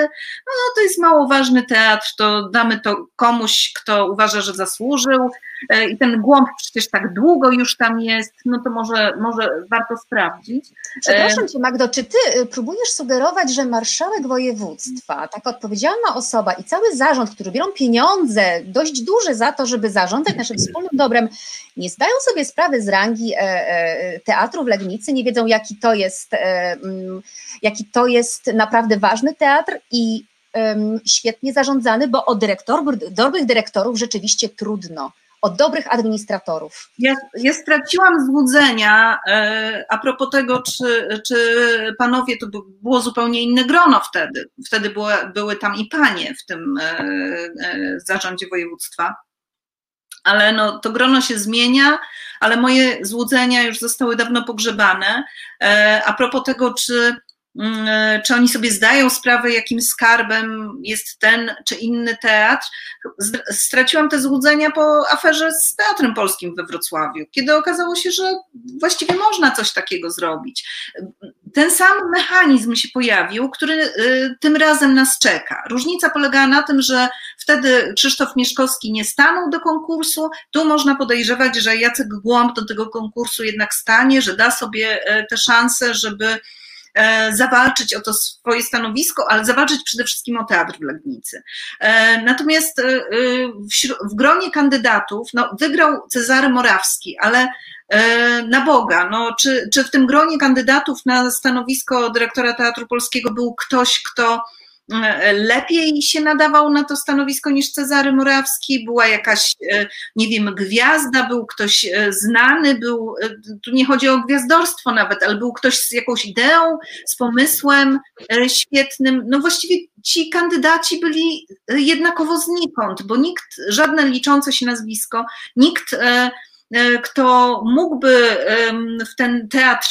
no, no to jest mało ważny teatr, to damy to komuś, kto uważa, że zasłużył e, i ten Głąb przecież tak długo już tam jest, no to może, może warto sprawdzić. Przepraszam Cię Magdo, czy Ty y, próbujesz sugerować, że marszałek województwa województwa, taka odpowiedzialna osoba i cały zarząd, który biorą pieniądze dość duże za to, żeby zarządzać naszym wspólnym dobrem, nie zdają sobie sprawy z rangi e, e, teatru w Legnicy, nie wiedzą jaki to jest, e, mm, jaki to jest naprawdę ważny teatr i świetnie zarządzany, bo o dyrektor, dobrych dyrektorów rzeczywiście trudno od dobrych administratorów. Ja, ja straciłam złudzenia e, a propos tego, czy, czy panowie, to było zupełnie inne grono wtedy. Wtedy były, były tam i panie w tym e, e, zarządzie województwa. Ale no, to grono się zmienia, ale moje złudzenia już zostały dawno pogrzebane. A propos tego, czy e, czy oni sobie zdają sprawę, jakim skarbem jest ten czy inny teatr. Straciłam te złudzenia po aferze z Teatrem Polskim we Wrocławiu, kiedy okazało się, że właściwie można coś takiego zrobić. Ten sam mechanizm się pojawił, który e, tym razem nas czeka. Różnica polegała na tym, że wtedy Krzysztof Mieszkowski nie stanął do konkursu. Tu można podejrzewać, że Jacek Głąb do tego konkursu jednak stanie, że da sobie e, te szanse, żeby E, zawalczyć o to swoje stanowisko, ale zawalczyć przede wszystkim o teatr w Legnicy. E, natomiast e, w, gronie kandydatów no, wygrał Cezary Morawski, ale na Boga, no, czy, czy w tym gronie kandydatów na stanowisko dyrektora Teatru Polskiego był ktoś, kto lepiej się nadawał na to stanowisko niż Cezary Morawski, była jakaś, e, nie wiem, gwiazda, był ktoś e, znany, był, e, tu nie chodzi o gwiazdorstwo nawet, ale był ktoś z jakąś ideą, z pomysłem świetnym. No właściwie ci kandydaci byli jednakowo znikąd, bo nikt, żadne liczące się nazwisko, nikt, kto mógłby w ten teatr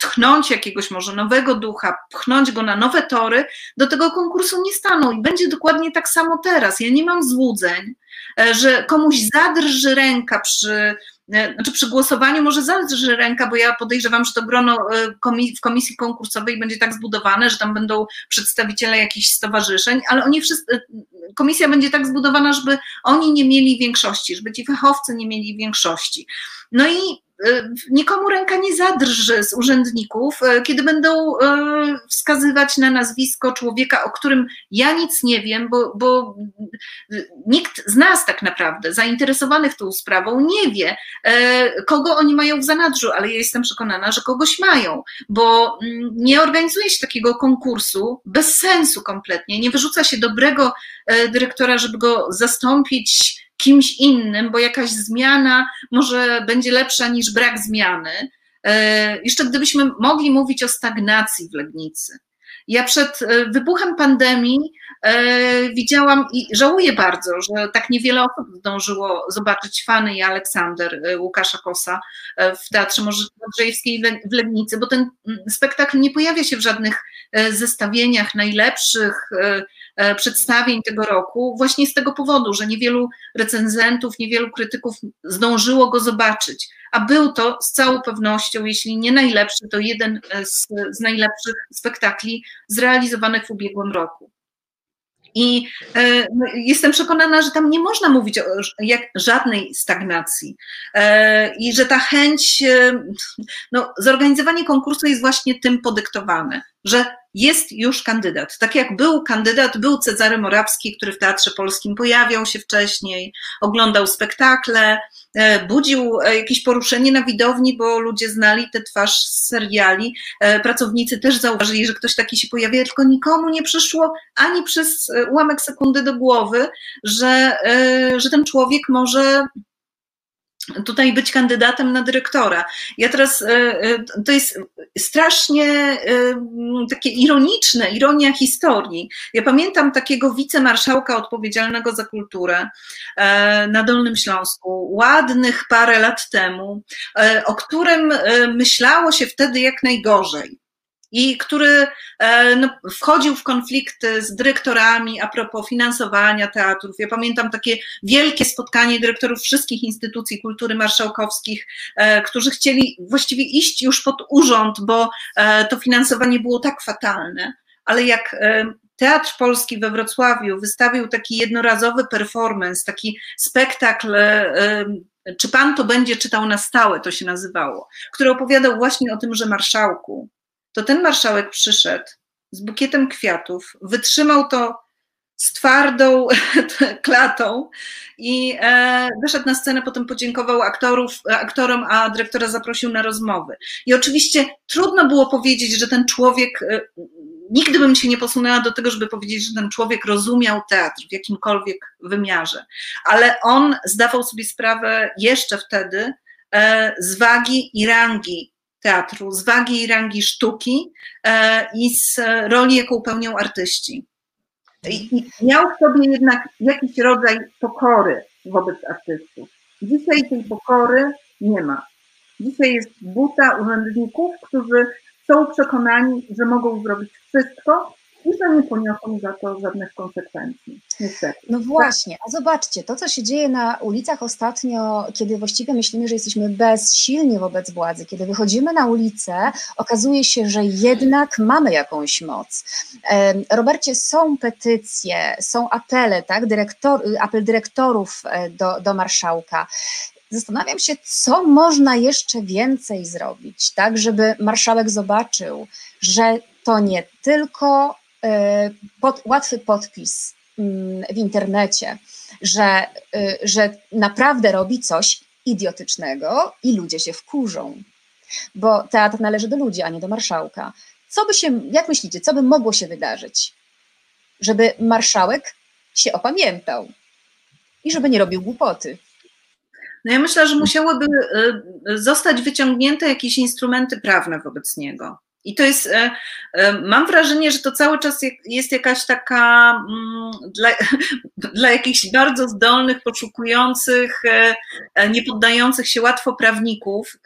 tchnąć jakiegoś może nowego ducha, pchnąć go na nowe tory, do tego konkursu nie staną. I będzie dokładnie tak samo teraz. Ja nie mam złudzeń, e, że komuś zadrży ręka przy, e, znaczy przy głosowaniu może zadrży ręka, bo ja podejrzewam, że to grono e, w komisji konkursowej będzie tak zbudowane, że tam będą przedstawiciele jakichś stowarzyszeń, ale oni wszyscy, komisja będzie tak zbudowana, żeby oni nie mieli większości, żeby ci fachowcy nie mieli większości. No i nikomu ręka nie zadrży z urzędników, kiedy będą wskazywać na nazwisko człowieka, o którym ja nic nie wiem, bo, bo nikt z nas tak naprawdę zainteresowanych tą sprawą nie wie, kogo oni mają w zanadrzu, ale ja jestem przekonana, że kogoś mają, bo mm, nie organizuje się takiego konkursu bez sensu kompletnie, nie wyrzuca się dobrego dyrektora, żeby go zastąpić kimś innym, bo jakaś zmiana może będzie lepsza niż brak zmiany. E, jeszcze gdybyśmy mogli mówić o stagnacji w Legnicy. Ja przed e, wybuchem pandemii e, widziałam i żałuję bardzo, że tak niewiele osób zdążyło zobaczyć Fany i Aleksander Łukasza Kosa w Teatrze Modrzejewskiej w Legnicy, bo ten mm, spektakl nie pojawia się w żadnych zestawieniach najlepszych przedstawień tego roku, właśnie z tego powodu, że niewielu recenzentów, niewielu krytyków zdążyło go zobaczyć. A był to z całą pewnością, jeśli nie najlepszy, to jeden z, z najlepszych spektakli zrealizowanych w ubiegłym roku. I e, no, jestem przekonana, że tam nie można mówić o jak, żadnej stagnacji e, i że ta chęć, e, no, zorganizowanie konkursu jest właśnie tym podyktowane, że jest już kandydat. Tak jak był kandydat, był Cezary Morawski, który w Teatrze Polskim pojawiał się wcześniej, oglądał spektakle, e, budził e, jakieś poruszenie na widowni, bo ludzie znali tę twarz z seriali. E, pracownicy też zauważyli, że ktoś taki się pojawia, tylko nikomu nie przyszło ani przez ułamek sekundy do głowy, że, że ten człowiek może tutaj być kandydatem na dyrektora. Ja teraz, e, e, to jest strasznie e, takie ironiczne, ironia historii. Ja pamiętam takiego wicemarszałka odpowiedzialnego za kulturę na Dolnym Śląsku, ładnych parę lat temu, o którym myślało się wtedy jak najgorzej i który e, no, wchodził w konflikty z dyrektorami a propos finansowania teatrów. Ja pamiętam takie wielkie spotkanie dyrektorów wszystkich instytucji kultury marszałkowskich, e, którzy chcieli właściwie iść już pod urząd, bo e, to finansowanie było tak fatalne. Ale jak Teatr Polski we Wrocławiu wystawił taki jednorazowy performance, taki spektakl czy pan to będzie czytał na stałe, to się nazywało, który opowiadał właśnie o tym, że marszałku, to ten marszałek przyszedł z bukietem kwiatów, wytrzymał to z twardą klatą i e, wyszedł na scenę, potem podziękował aktorów, aktorom, a dyrektora zaprosił na rozmowy. I oczywiście trudno było powiedzieć, że ten człowiek, e, nigdy bym się nie posunęła do tego, żeby powiedzieć, że ten człowiek rozumiał teatr w jakimkolwiek wymiarze, ale on zdawał sobie sprawę jeszcze wtedy e, z wagi i rangi teatru, z wagi i rangi sztuki e, i z roli, jaką pełnią artyści. I miał w sobie jednak jakiś rodzaj pokory wobec artystów. Dzisiaj tej pokory nie ma. Dzisiaj jest buta urzędników, którzy są przekonani, że mogą zrobić wszystko, że nie poniosą za to żadnych konsekwencji. Niestety. No właśnie, a zobaczcie, to co się dzieje na ulicach ostatnio, kiedy właściwie myślimy, że jesteśmy bezsilni wobec władzy, kiedy wychodzimy na ulicę, okazuje się, że jednak mamy jakąś moc. Robercie, są petycje, są apele, tak, Dyrektor, apel dyrektorów e, do, do marszałka. Zastanawiam się, co można jeszcze więcej zrobić, tak, żeby marszałek zobaczył, że to nie tylko pod, łatwy podpis mm, w internecie, że, e, że naprawdę robi coś idiotycznego i ludzie się wkurzą, bo teatr należy do ludzi, a nie do marszałka. Co by się, jak myślicie, co by mogło się wydarzyć, żeby marszałek się opamiętał i żeby nie robił głupoty? No ja myślę, że musiałyby e, zostać wyciągnięte jakieś instrumenty prawne wobec niego. I to jest, e, e, mam wrażenie, że to cały czas jest jakaś taka mm, dla, dla jakichś bardzo zdolnych, poszukujących, e, nie poddających się łatwo prawników,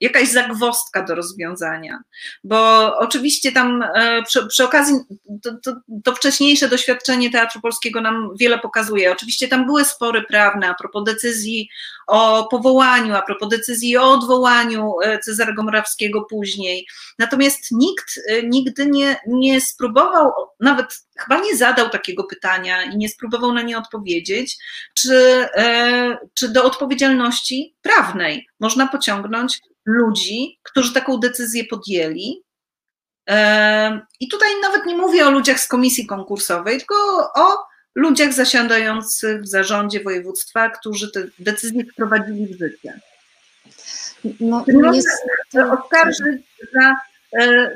jakaś zagwostka do rozwiązania. Bo oczywiście tam przy, przy okazji, to, to, to, wcześniejsze doświadczenie Teatru Polskiego nam wiele pokazuje. Oczywiście tam były spory prawne a propos decyzji o powołaniu, a propos decyzji o odwołaniu Cezarego Morawskiego później. Natomiast natomiast nikt nigdy nie, nie spróbował, nawet chyba nie zadał takiego pytania i nie spróbował na nie odpowiedzieć, czy, czy do odpowiedzialności prawnej można pociągnąć ludzi, którzy taką decyzję podjęli. I tutaj nawet nie mówię o ludziach z komisji konkursowej, tylko o ludziach zasiadających w zarządzie województwa, którzy te decyzje wprowadzili w życie. No, nie jest... oskarżyć za e,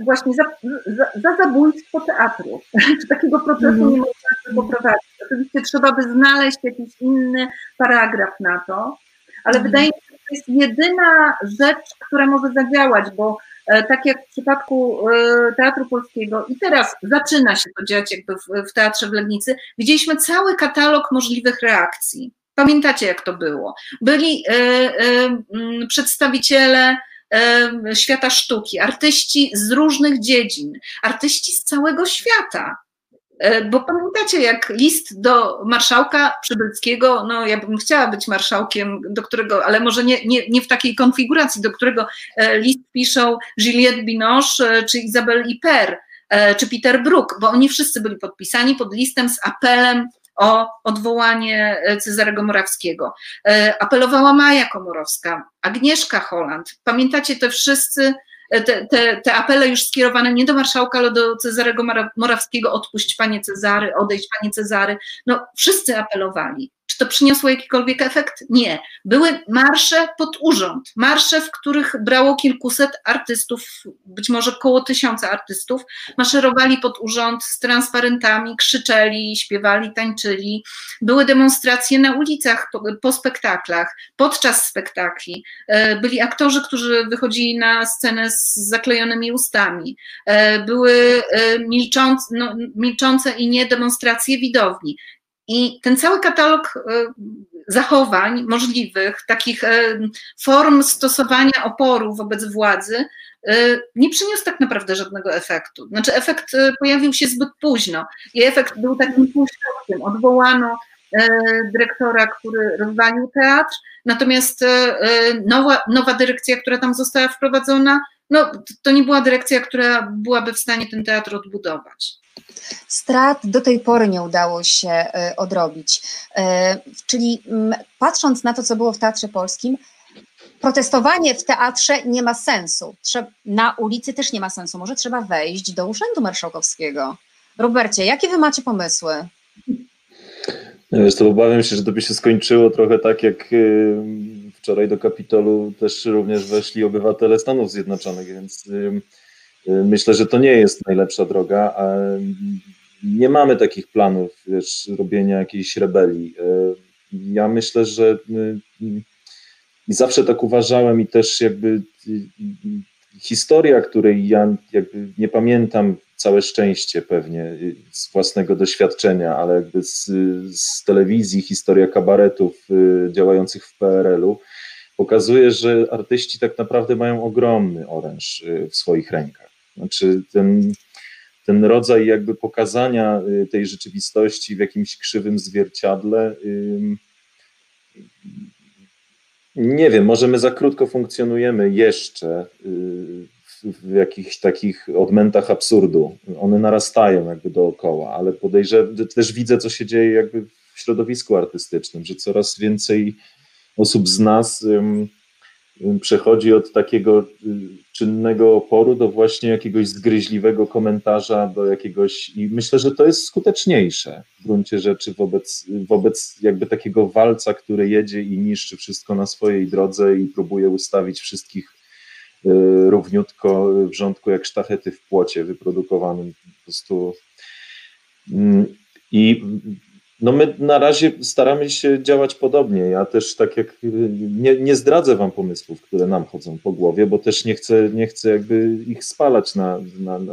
właśnie za, za, za, zabójstwo teatru. Czy takiego procesu mm. nie można poprowadzić. Oczywiście trzeba by znaleźć jakiś inny paragraf na to, ale mm. wydaje mi się, że to jest jedyna rzecz, która może zadziałać, bo E, tak jak w przypadku e, Teatru Polskiego i teraz zaczyna się to dziać jakby w, w Teatrze w Legnicy, widzieliśmy cały katalog możliwych reakcji. Pamiętacie, jak to było? Byli y, y, przedstawiciele y, świata sztuki, artyści z różnych dziedzin, artyści z całego świata. E, bo pamiętacie, jak list do marszałka Przybylskiego, no ja bym chciała być marszałkiem, do którego, ale może nie, nie, nie w takiej konfiguracji, do którego e, list piszą Juliette Binoche, e, czy Isabelle Iper, czy Peter Brook, bo oni wszyscy byli podpisani pod listem z apelem o odwołanie Cezarego Morawskiego. Apelowała Maja Komorowska, Agnieszka Holland. Pamiętacie te wszyscy te, te, te apele już skierowane nie do marszałka, ale do Cezarego Morawskiego, odpuść panie Cezary, odejść panie Cezary. No wszyscy apelowali. Czy to przyniosło jakikolwiek efekt? Nie. Były marsze pod urząd, marsze, w których brało kilkuset artystów, być może koło tysiąca artystów, maszerowali pod urząd z transparentami, krzyczeli, śpiewali, tańczyli. Były demonstracje na ulicach po, po spektaklach, podczas spektakli. E, byli aktorzy, którzy wychodzili na scenę z zaklejonymi ustami. E, były e, milczące, no, milczące i nie demonstracje widowni. I ten cały katalog e, zachowań możliwych, takich e, form stosowania oporu wobec władzy, e, nie przyniósł tak naprawdę żadnego efektu. Znaczy, efekt pojawił się zbyt późno i efekt był takim półśrodkiem. Odwołano dyrektora, który rozwalił teatr, natomiast nowa, nowa dyrekcja, która tam została wprowadzona, no, to nie była dyrekcja, która byłaby w stanie ten teatr odbudować. Strat do tej pory nie udało się e, odrobić. E, czyli patrząc na to, co było w Teatrze Polskim, protestowanie w teatrze nie ma sensu. Na ulicy też nie ma sensu. Może trzeba wejść do Urzędu Marszałkowskiego. Robercie, jakie wy macie pomysły? Wiesz, to obawiam się, że to by się skończyło trochę tak, jak y, wczoraj do Kapitolu też również weszli obywatele Stanów Zjednoczonych, więc myślę, że to nie jest najlepsza droga. Nie mamy takich planów, wiesz, robienia jakiejś rebelii. Y, ja myślę, że y, i zawsze tak uważałem i też jakby historia, której ja jakby nie pamiętam całe szczęście pewnie z własnego doświadczenia, ale jakby z, z telewizji, historia kabaretów działających w PRL-u, pokazuje, że artyści tak naprawdę mają ogromny oręż w swoich rękach. Znaczy ten, ten rodzaj jakby pokazania y, tej rzeczywistości w jakimś krzywym zwierciadle. Nie wiem, może my za krótko funkcjonujemy jeszcze y, w jakichś takich odmętach absurdu. One narastają jakby dookoła, ale podejrzewam, też widzę, co się dzieje jakby w środowisku artystycznym, że coraz więcej osób z nas przechodzi od takiego y, czynnego oporu do właśnie jakiegoś zgryźliwego komentarza, do jakiegoś i myślę, że to jest skuteczniejsze w gruncie rzeczy wobec, wobec jakby takiego walca, który jedzie i niszczy wszystko na swojej drodze i próbuje ustawić wszystkich y, równiutko w rządku jak sztachety w płocie wyprodukowanym po prostu. Mm, i no my na razie staramy się działać podobnie. Ja też tak jak nie, nie zdradzę wam pomysłów, które nam chodzą po głowie, bo też nie chcę, nie chcę jakby ich spalać na, na, na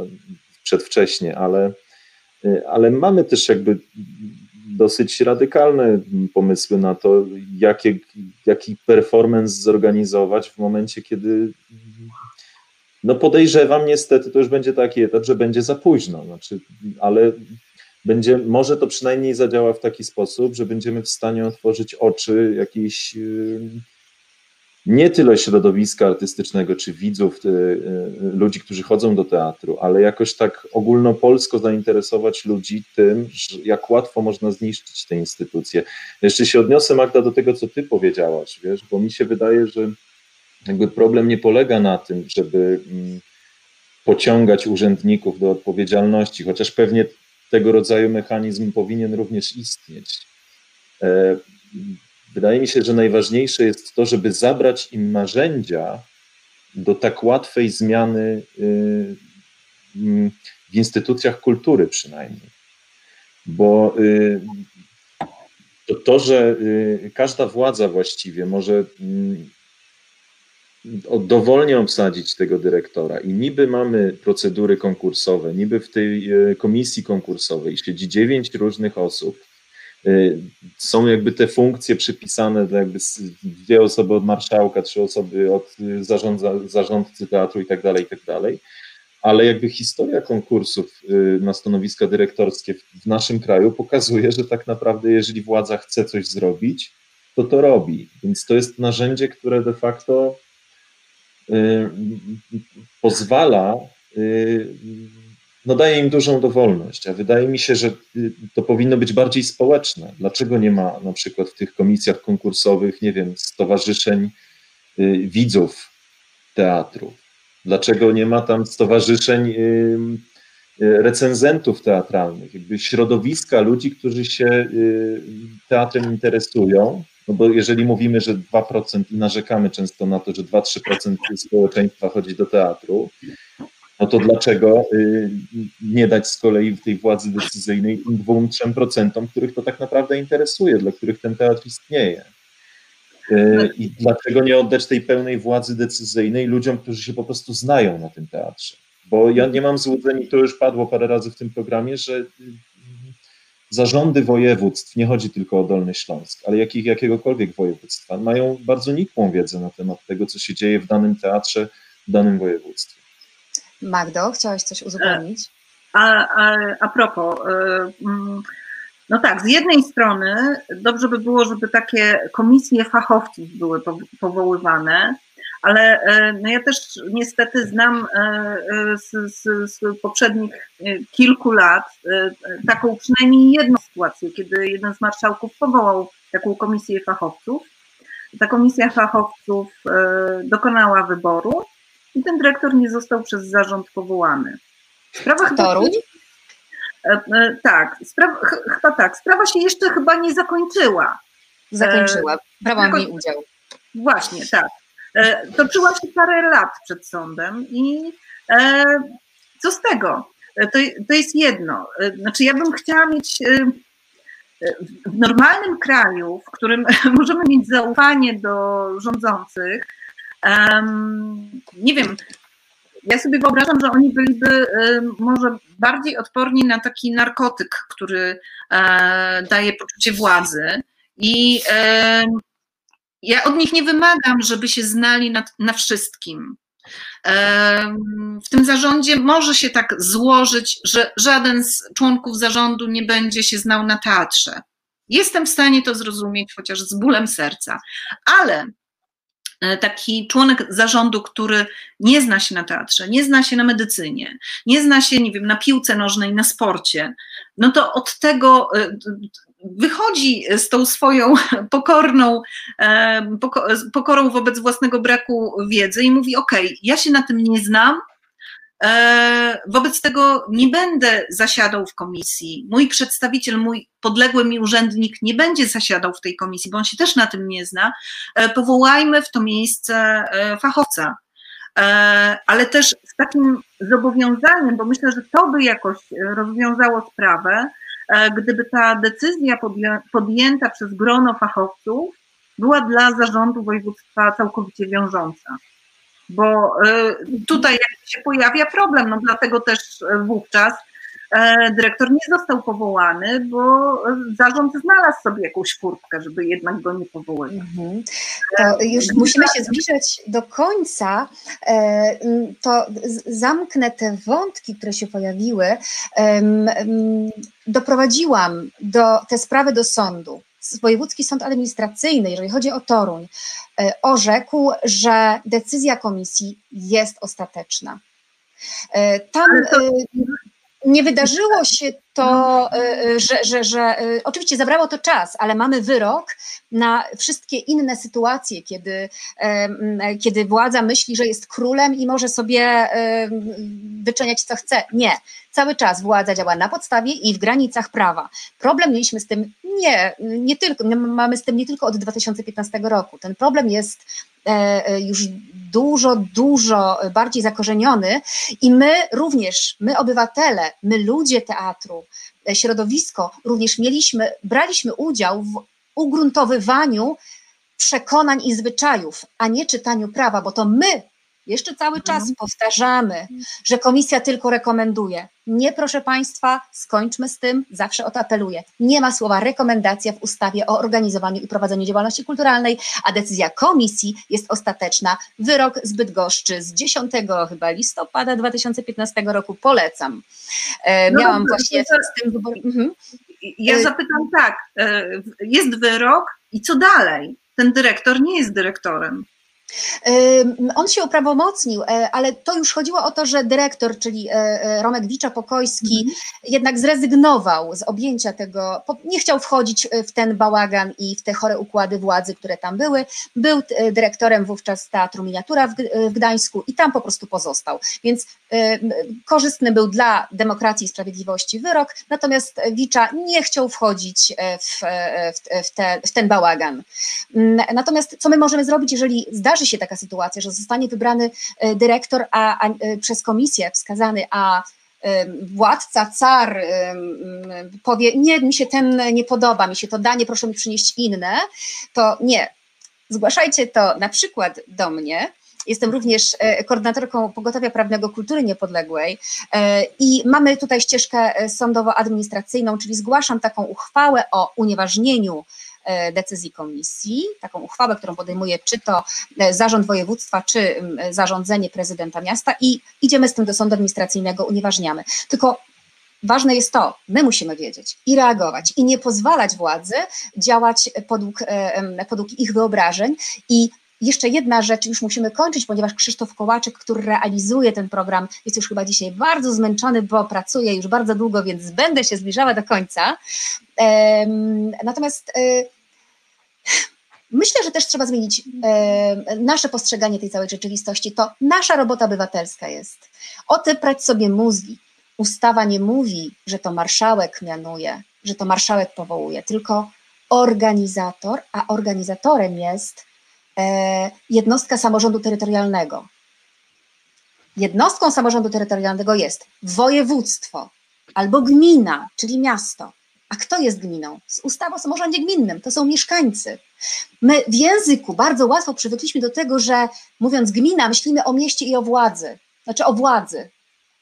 przedwcześnie, ale, ale mamy też jakby dosyć radykalne pomysły na to, jakie, jaki performance zorganizować w momencie, kiedy no podejrzewam niestety, to już będzie taki etap, że będzie za późno, znaczy, ale będzie, może to przynajmniej zadziała w taki sposób, że będziemy w stanie otworzyć oczy jakiejś nie tyle środowiska artystycznego czy widzów, y, y, ludzi, którzy chodzą do teatru, ale jakoś tak ogólnopolsko zainteresować ludzi tym, jak łatwo można zniszczyć te instytucje. Jeszcze się odniosę, Magda, do tego, co ty powiedziałaś, wiesz, bo mi się wydaje, że jakby problem nie polega na tym, żeby mm, pociągać urzędników do odpowiedzialności, chociaż pewnie tego rodzaju mechanizm powinien również istnieć. E, wydaje mi się, że najważniejsze jest to, żeby zabrać im narzędzia do tak łatwej zmiany y, mm, w instytucjach kultury przynajmniej. Bo y, to, to że y, każda władza właściwie może mm, dowolnie obsadzić tego dyrektora i niby mamy procedury konkursowe, niby w tej e, komisji konkursowej siedzi dziewięć różnych osób, e, są jakby te funkcje przypisane dla jakby dwie osoby od marszałka, trzy osoby od e, zarządza, zarządcy teatru i tak dalej, i tak dalej, ale jakby historia konkursów na stanowiska dyrektorskie w naszym kraju pokazuje, że tak naprawdę jeżeli władza chce coś zrobić, to to robi, więc to jest narzędzie, które de facto pozwala, y, no daje im dużą dowolność, a wydaje mi się, że y, to powinno być bardziej społeczne. Dlaczego nie ma na przykład w tych komisjach konkursowych, nie wiem, stowarzyszeń widzów teatru? Dlaczego nie ma tam stowarzyszeń recenzentów teatralnych, jakby środowiska ludzi, którzy się teatrem interesują, no bo jeżeli mówimy, że 2% i narzekamy często na to, że 2-3% społeczeństwa chodzi do teatru, no to dlaczego y, nie dać z kolei tej władzy decyzyjnej tym 2-3%, których to tak naprawdę interesuje, dla których ten teatr istnieje? Y, I dlaczego nie oddać tej pełnej władzy decyzyjnej ludziom, którzy się po prostu znają na tym teatrze? Bo ja nie mam złudzeń, i to już padło parę razy w tym programie, że zarządy województw, nie chodzi tylko o Dolny Śląsk, ale jakich, jakiegokolwiek województwa, mają bardzo nikłą wiedzę na temat tego, co się dzieje w danym teatrze, w danym województwie. Magdo, chciałaś coś uzupełnić? A, a, a propos, y, mm, no tak, z jednej strony dobrze by było, żeby takie komisje fachowców były powoływane, ale e, no ja też niestety znam e, e, z, z, z, poprzednich kilku lat taką przynajmniej jedną sytuację, kiedy jeden z marszałków powołał taką komisję fachowców. Ta komisja fachowców dokonała wyboru i ten dyrektor nie został przez zarząd powołany. Sprawa chyba, tak, sprawa, chyba tak. Sprawa się jeszcze chyba nie zakończyła. Zakończyła. Brałam w niej udział. Właśnie, tak. E, toczyła się parę lat przed sądem i e, co z tego? E, to, to jest jedno. Znaczy, ja bym chciała mieć w normalnym kraju, w którym możemy mieć zaufanie do rządzących, nie wiem, ja sobie wyobrażam, że oni byliby może bardziej odporni na taki narkotyk, który daje poczucie władzy i ja od nich nie wymagam, żeby się znali na, na wszystkim. W tym zarządzie może się tak złożyć, że żaden z członków zarządu nie będzie się znał na teatrze. Jestem w stanie to zrozumieć, chociaż z bólem serca, ale e, taki członek zarządu, który nie zna się na teatrze, nie zna się na medycynie, nie zna się, nie wiem, na piłce nożnej, na sporcie, no to od tego e, wychodzi z tą swoją pokorną, pokorą wobec własnego braku wiedzy i mówi: OK, ja się na tym nie znam, e, wobec tego nie będę zasiadał w komisji. Mój przedstawiciel, mój podległy mi urzędnik nie będzie zasiadał w tej komisji, bo on się też na tym nie zna. E, powołajmy w to miejsce e, fachowca. Ale też z takim zobowiązaniem, bo myślę, że to by jakoś rozwiązało sprawę, gdyby ta decyzja podjęta przez grono fachowców była dla zarządu województwa całkowicie wiążąca. Bo e, tutaj się pojawia problem, no dlatego też wówczas e, dyrektor nie został powołany, bo zarząd znalazł sobie jakąś furtkę, żeby jednak go nie powoływać. Mhm. To już musimy się zbliżać do końca. To zamknę te wątki, które się pojawiły doprowadziłam do, te sprawy do sądu. Wojewódzki Sąd Administracyjny, jeżeli chodzi o Toruń, orzekł, że decyzja komisji jest ostateczna. Tam nie wydarzyło się to, że, że, że oczywiście zabrało to czas, ale mamy wyrok na wszystkie inne sytuacje, kiedy, kiedy władza myśli, że jest królem i może sobie wyczyniać co chce. Nie. Cały czas władza działa na podstawie i w granicach prawa. Problem mieliśmy z tym nie, nie tylko, mamy z tym nie tylko od 2015 roku. Ten problem jest już dużo, dużo bardziej zakorzeniony. I my również, my obywatele, my ludzie teatru, środowisko, również mieliśmy, braliśmy udział w ugruntowywaniu przekonań i zwyczajów, a nie czytaniu prawa, bo to my jeszcze cały czas mhm. powtarzamy, że komisja tylko rekomenduje. Nie, proszę Państwa, skończmy z tym, zawsze o to apeluję. Nie ma słowa rekomendacja w ustawie o organizowaniu i prowadzeniu działalności kulturalnej, a decyzja komisji jest ostateczna. Wyrok zbyt goszczy z 10 chyba listopada 2015 roku polecam. E, no miałam właśnie z tym wyborem. Mhm. Ja e, zapytam tak, e, jest wyrok i co dalej? Ten dyrektor nie jest dyrektorem. On się uprawomocnił, e, ale to już chodziło o to, że dyrektor, czyli e, e, Romek Wicza-Pokojski, mm. jednak zrezygnował z objęcia tego, nie chciał wchodzić w ten bałagan i w te chore układy władzy, które tam były. Był dyrektorem wówczas Teatru Miniatura w Gdańsku i tam po prostu pozostał. Więc korzystny był dla demokracji i sprawiedliwości wyrok, natomiast Wicza nie chciał wchodzić w, w, te, w ten bałagan. Natomiast co my możemy zrobić, jeżeli zdarzy się taka sytuacja, że zostanie wybrany e, dyrektor a, a e, przez komisję wskazany, a e, władca, car powie, nie, mi się ten nie podoba, mi się to danie, proszę mi przynieść inne, to nie. Zgłaszajcie to na przykład do mnie, Jestem również koordynatorką Pogotowia Prawnego Kultury Niepodległej i mamy tutaj ścieżkę sądowo-administracyjną, czyli zgłaszam taką uchwałę o unieważnieniu E, decyzji komisji, taką uchwałę, którą podejmuje czy to e, zarząd województwa, czy zarządzenie prezydenta miasta i idziemy z tym do sądu administracyjnego, unieważniamy. Tylko Ważne jest to, my musimy wiedzieć i reagować, i nie pozwalać władzy działać podług, e, podług ich wyobrażeń. I jeszcze jedna rzecz, już musimy kończyć, ponieważ Krzysztof Kołaczyk, który realizuje ten program, jest już chyba dzisiaj bardzo zmęczony, bo pracuje już bardzo długo, więc będę się zbliżała do końca. Natomiast Myślę, że też trzeba zmienić e, nasze postrzeganie tej całej rzeczywistości. To nasza robota obywatelska jest. Otyprać sobie mózgi. Ustawa nie mówi, że to marszałek mianuje, że to marszałek powołuje, tylko organizator, a organizatorem jest e, jednostka samorządu terytorialnego. Jednostką samorządu terytorialnego jest województwo albo gmina, czyli miasto. A kto jest gminą? Z ustawy o samorządzie gminnym to są mieszkańcy. My w języku bardzo łatwo przywykliśmy do tego, że mówiąc gmina, myślimy o mieście i o władzy, znaczy o władzy.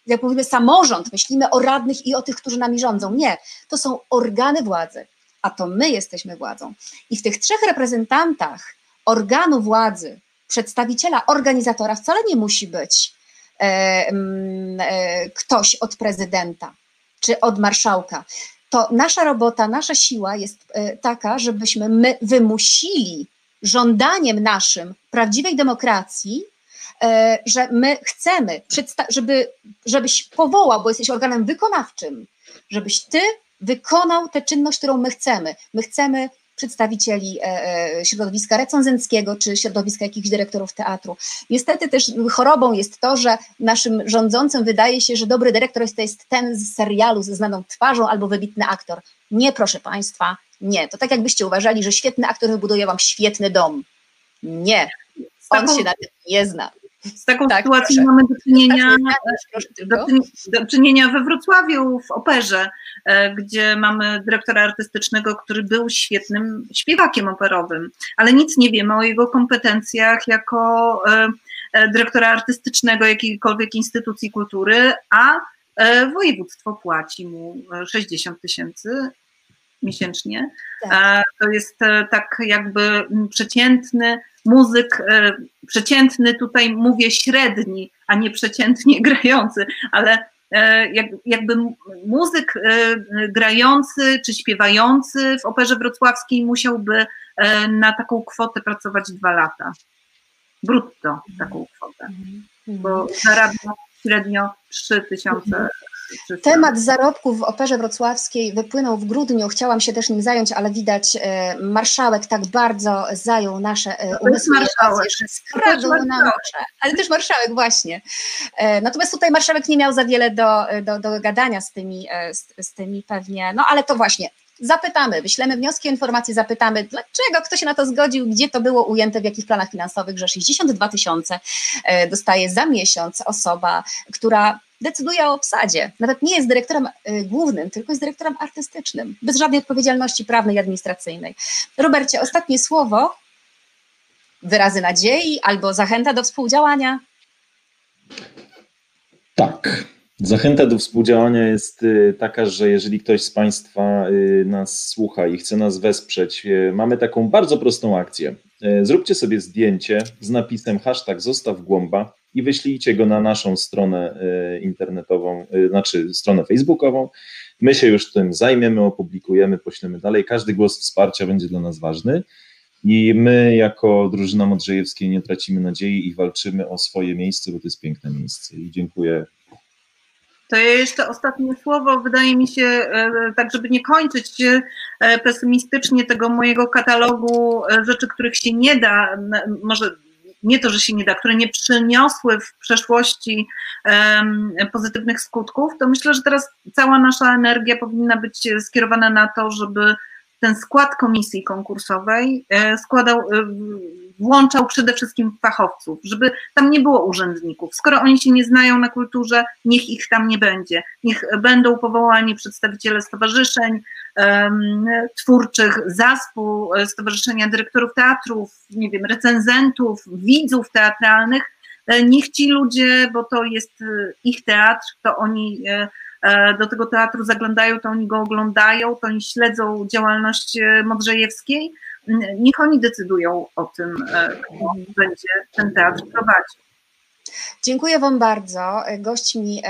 Jak mówimy samorząd, myślimy o radnych i o tych, którzy nami rządzą. Nie, to są organy władzy, a to my jesteśmy władzą. I w tych trzech reprezentantach organu władzy, przedstawiciela, organizatora wcale nie musi być e, e, ktoś od prezydenta czy od marszałka to nasza robota, nasza siła jest e, taka, żebyśmy my wymusili żądaniem naszym prawdziwej demokracji, e, że my chcemy, żeby, żebyś powołał, bo jesteś organem wykonawczym, żebyś ty wykonał tę czynność, którą my chcemy. My chcemy przedstawicieli e, e, środowiska recenzenckiego czy środowiska jakichś dyrektorów teatru. Niestety też chorobą jest to, że naszym rządzącym wydaje się, że dobry dyrektor to jest ten z serialu ze znaną twarzą albo wybitny aktor. Nie, proszę Państwa, nie. To tak jakbyście uważali, że świetny aktor wybuduje Wam świetny dom. Nie, on się na tym nie zna. Z taką tak, sytuacją proszę. mamy do czynienia, do, do czynienia we Wrocławiu w operze, e, gdzie mamy dyrektora artystycznego, który był świetnym śpiewakiem operowym, ale nic nie wiemy o jego kompetencjach jako e, e, dyrektora artystycznego jakiejkolwiek instytucji kultury, a województwo płaci mu 60 tysięcy miesięcznie. Tak. To jest tak jakby przeciętny muzyk e, przeciętny, tutaj mówię średni, a nie przeciętnie grający, ale jakby muzyk grający czy śpiewający w Operze Wrocławskiej musiałby na taką kwotę pracować dwa lata. Brutto taką kwotę, mhm. bo zarabia średnio 3000 Temat zarobków w Operze Wrocławskiej wypłynął w grudniu. Chciałam się też nim zająć, ale widać, e, marszałek tak bardzo zajął nasze e, umysły, marszałek. że skradł nam ale też marszałek właśnie. E, natomiast tutaj marszałek nie miał za wiele do, do, do gadania z tymi, z, z tymi pewnie, no ale to właśnie zapytamy, wyślemy wnioski, informacje, zapytamy, dlaczego, kto się na to zgodził, gdzie to było ujęte, w jakich planach finansowych, że 62 tysiące dostaje za miesiąc osoba, która decyduje o obsadzie. Nawet nie jest dyrektorem y, głównym, tylko jest dyrektorem artystycznym, bez żadnej odpowiedzialności prawnej i administracyjnej. Robercie, ostatnie słowo, wyrazy nadziei albo zachęta do współdziałania? Tak. Zachęta do współdziałania jest y, taka, że jeżeli ktoś z Państwa y, nas słucha i chce nas wesprzeć, mamy taką bardzo prostą akcję. Zróbcie sobie zdjęcie z napisem hashtag zostaw głąba i wyślijcie go na naszą stronę e, internetową, e, znaczy stronę facebookową. My się już tym zajmiemy, opublikujemy, poślemy dalej. Każdy głos wsparcia będzie dla nas ważny. I my, jako drużyna Modrzejewskiej, nie tracimy nadziei i walczymy o swoje miejsce, bo to jest piękne miejsce. I dziękuję. To jeszcze ostatnie słowo. Wydaje mi się, e, tak żeby nie kończyć pesymistycznie tego mojego katalogu rzeczy, których się nie da, może nie to, że się nie da, które nie przyniosły w przeszłości um, pozytywnych skutków, to myślę, że teraz cała nasza energia powinna być skierowana na to, żeby ten skład komisji konkursowej e, składał, e, włączał przede wszystkim fachowców, żeby tam nie było urzędników. Skoro oni się nie znają na kulturze, niech ich tam nie będzie. Niech będą powołani przedstawiciele stowarzyszeń twórczych, zespół, e, Stowarzyszenia Dyrektorów Teatrów, nie wiem, recenzentów, widzów teatralnych. Niech ci ludzie, bo to jest ich teatr, to oni E, do tego teatru zaglądają, to oni go oglądają, to oni śledzą działalność e, Modrzejewskiej. Niech oni decydują o tym, e, kto będzie ten teatr prowadził. Dziękuję Wam bardzo. Gośćmi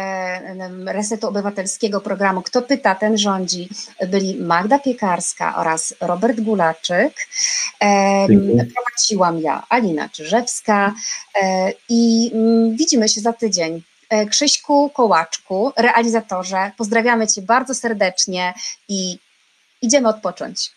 Resetu Obywatelskiego programu Kto pyta, ten rządzi byli Magda Piekarska oraz Robert Gulaczyk. Dziękuję. Prowadziłam ja, Alina Czyżewska i mm, widzimy się za tydzień. E, Krzyśku Kołaczku, realizatorze, pozdrawiamy Cię bardzo serdecznie i idziemy odpocząć.